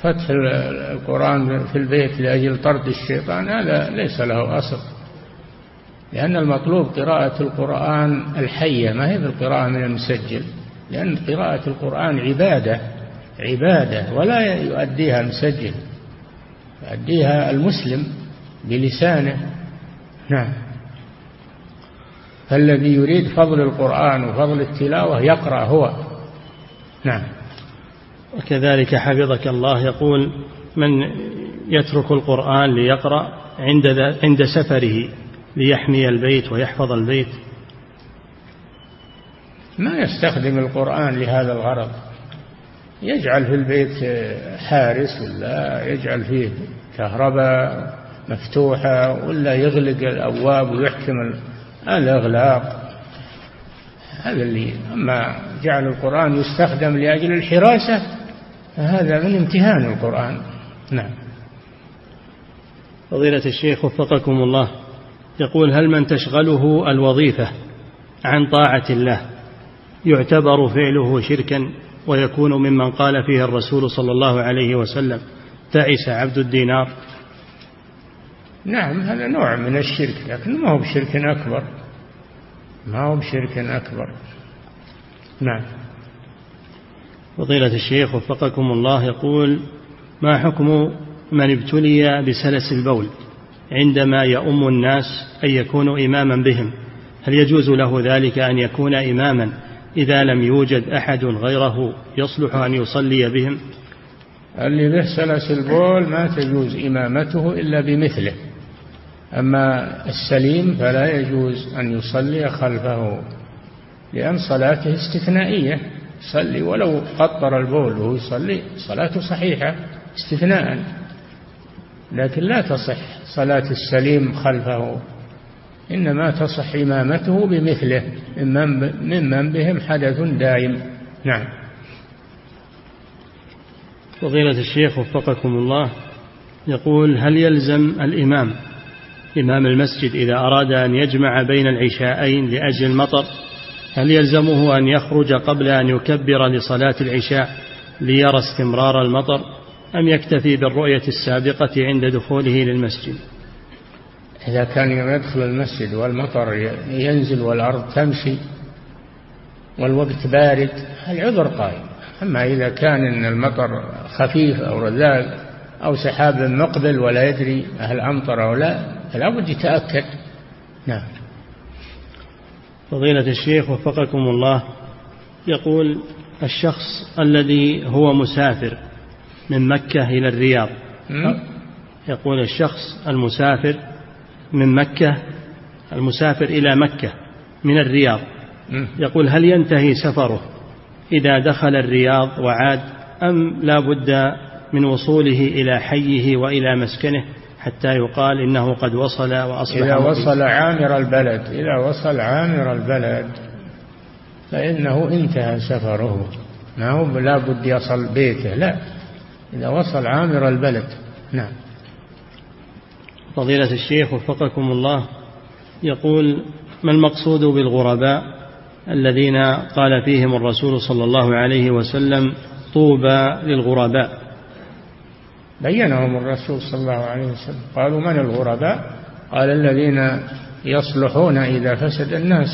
فتح القرآن في البيت لأجل طرد الشيطان هذا ليس له أصل. لأن المطلوب قراءة القرآن الحية ما هي بالقراءة من المسجل؟ لأن قراءة القرآن عبادة عبادة ولا يؤديها المسجل يؤديها المسلم بلسانه. نعم. فالذي يريد فضل القرآن وفضل التلاوة يقرأ هو. نعم. وكذلك حفظك الله يقول من يترك القرآن ليقرأ عند عند سفره ليحمي البيت ويحفظ البيت. ما يستخدم القرآن لهذا الغرض. يجعل في البيت حارس ولا يجعل فيه كهرباء مفتوحة ولا يغلق الأبواب ويحكم الإغلاق هذا اللي أما جعل القرآن يستخدم لأجل الحراسة فهذا من امتهان القرآن. نعم. فضيلة الشيخ وفقكم الله يقول هل من تشغله الوظيفة عن طاعة الله يعتبر فعله شركا ويكون ممن قال فيه الرسول صلى الله عليه وسلم تعس عبد الدينار نعم هذا نوع من الشرك لكن ما هو بشرك أكبر. ما هو بشرك أكبر. نعم. فضيلة الشيخ وفقكم الله يقول ما حكم من ابتلي بسلس البول عندما يؤم الناس أن يكون إماما بهم؟ هل يجوز له ذلك أن يكون إماما إذا لم يوجد أحد غيره يصلح أن يصلي بهم؟ اللي به سلس البول ما تجوز إمامته إلا بمثله. أما السليم فلا يجوز أن يصلي خلفه لأن صلاته استثنائية. يصلي ولو قطر البول وهو يصلي صلاته صحيحة استثناء. لكن لا تصح صلاة السليم خلفه إنما تصح إمامته بمثله ممن بهم حدث دائم. نعم. فضيلة الشيخ وفقكم الله يقول هل يلزم الإمام إمام المسجد إذا أراد أن يجمع بين العشاءين لأجل المطر هل يلزمه أن يخرج قبل أن يكبر لصلاة العشاء ليرى استمرار المطر أم يكتفي بالرؤية السابقة عند دخوله للمسجد؟ إذا كان يدخل المسجد والمطر ينزل والأرض تمشي والوقت بارد العذر قائم. أما إذا كان إن المطر خفيف أو رذاذ أو سحاب مقبل ولا يدري هل أمطر أو لا فلا بد يتأكد. نعم. فضيلة الشيخ وفقكم الله يقول الشخص الذي هو مسافر من مكة إلى الرياض. يقول الشخص المسافر من مكة المسافر إلى مكة من الرياض. يقول هل ينتهي سفره إذا دخل الرياض وعاد أم لا بد من وصوله إلى حيه وإلى مسكنه حتى يقال إنه قد وصل وأصبح إذا وصل عامر البلد إذا وصل عامر البلد فإنه انتهى سفره. ما هو لا بد يصل بيته لا. إذا وصل عامر البلد نعم. فضيلة الشيخ وفقكم الله يقول ما المقصود بالغرباء الذين قال فيهم الرسول صلى الله عليه وسلم طوبى للغرباء؟ بينهم الرسول صلى الله عليه وسلم. قالوا من الغرباء؟ قال الذين يصلحون إذا فسد الناس.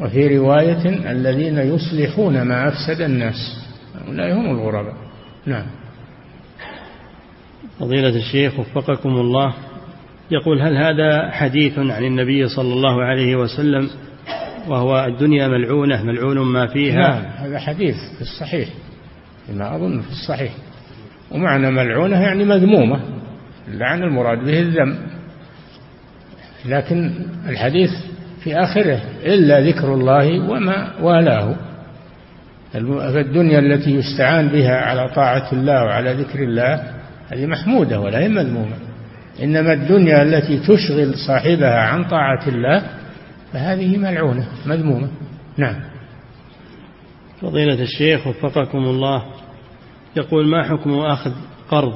وفي رواية الذين يصلحون ما أفسد الناس. هؤلاء هم الغرباء. نعم. فضيلة الشيخ وفقكم الله. يقول هل هذا حديث عن النبي صلى الله عليه وسلم وهو الدنيا ملعونة ملعون ما فيها؟ نعم هذا حديث في الصحيح. ما أظن في الصحيح. ومعنى ملعونة يعني مذمومة. اللعن المراد به الذم. لكن الحديث في آخره إلا ذكر الله وما والاه. فالدنيا التي يستعان بها على طاعة الله وعلى ذكر الله هذه محمودة ولا هي مذمومة. إنما الدنيا التي تشغل صاحبها عن طاعة الله فهذه ملعونة مذمومة. نعم. فضيلة الشيخ وفقكم الله. يقول ما حكم أخذ قرض؟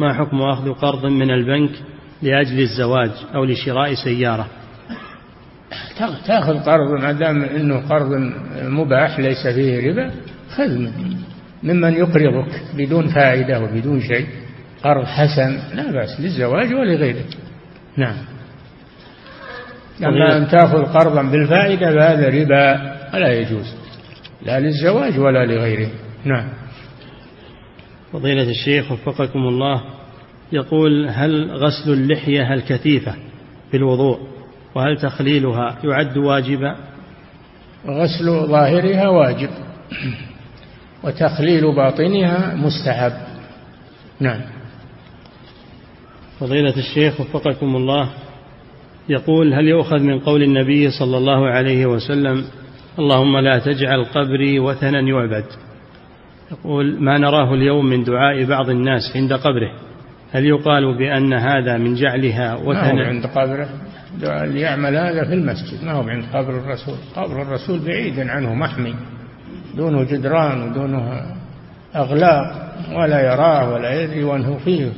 ما حكم أخذ قرض من البنك لأجل الزواج أو لشراء سيارة؟ تأخذ قرض ما دام أنه قرض مباح ليس فيه ربا خذ ممن يقرضك بدون فائدة وبدون شيء. قرض حسن لا بأس للزواج ولغيره. نعم. أما أن تأخذ قرضا بالفائدة فهذا ربا ولا يجوز لا للزواج ولا لغيره. نعم. فضيلة الشيخ وفقكم الله يقول هل غسل اللحية الكثيفة في الوضوء وهل تخليلها يعد واجبا؟ غسل ظاهرها واجب وتخليل باطنها مستحب. نعم. فضيلة الشيخ وفقكم الله يقول هل يؤخذ من قول النبي صلى الله عليه وسلم اللهم لا تجعل قبري وثنا يعبد؟ يقول ما نراه اليوم من دعاء بعض الناس عند قبره. هل يقال بأن هذا من جعلها وثنا ما هو عند قبره. اللي يعمل هذا في المسجد. ما هو عند قبر الرسول؟ قبر الرسول بعيد عنه محمي. دونه جدران ودونه أغلاق ولا يراه ولا يدري وأنه فيه.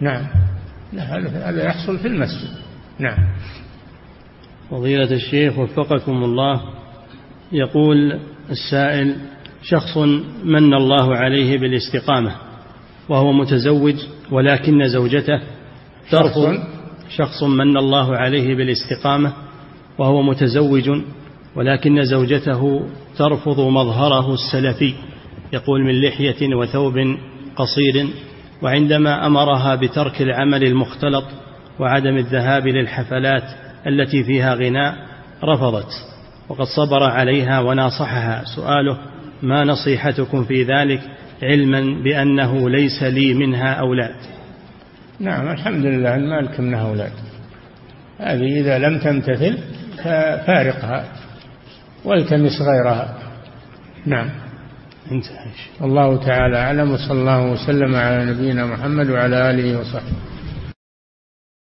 نعم. هذا يحصل في المسجد. نعم. فضيلة الشيخ وفقكم الله يقول السائل شخص من الله عليه بالاستقامة وهو متزوج ولكن زوجته ترفض شخص. من الله عليه بالاستقامة وهو متزوج ولكن زوجته ترفض مظهره السلفي يقول من لحية وثوب قصير وعندما أمرها بترك العمل المختلط وعدم الذهاب للحفلات التي فيها غناء رفضت وقد صبر عليها وناصحها. سؤاله ما نصيحتكم في ذلك علما بأنه ليس لي منها أولاد نعم الحمد لله أن ما لك منها أولاد؟ هذه إذا لم تمتثل ففارقها والتمس غيرها. نعم. انتهى الله تعالى أعلم وصلى الله وسلم على نبينا محمد وعلى آله وصحبه.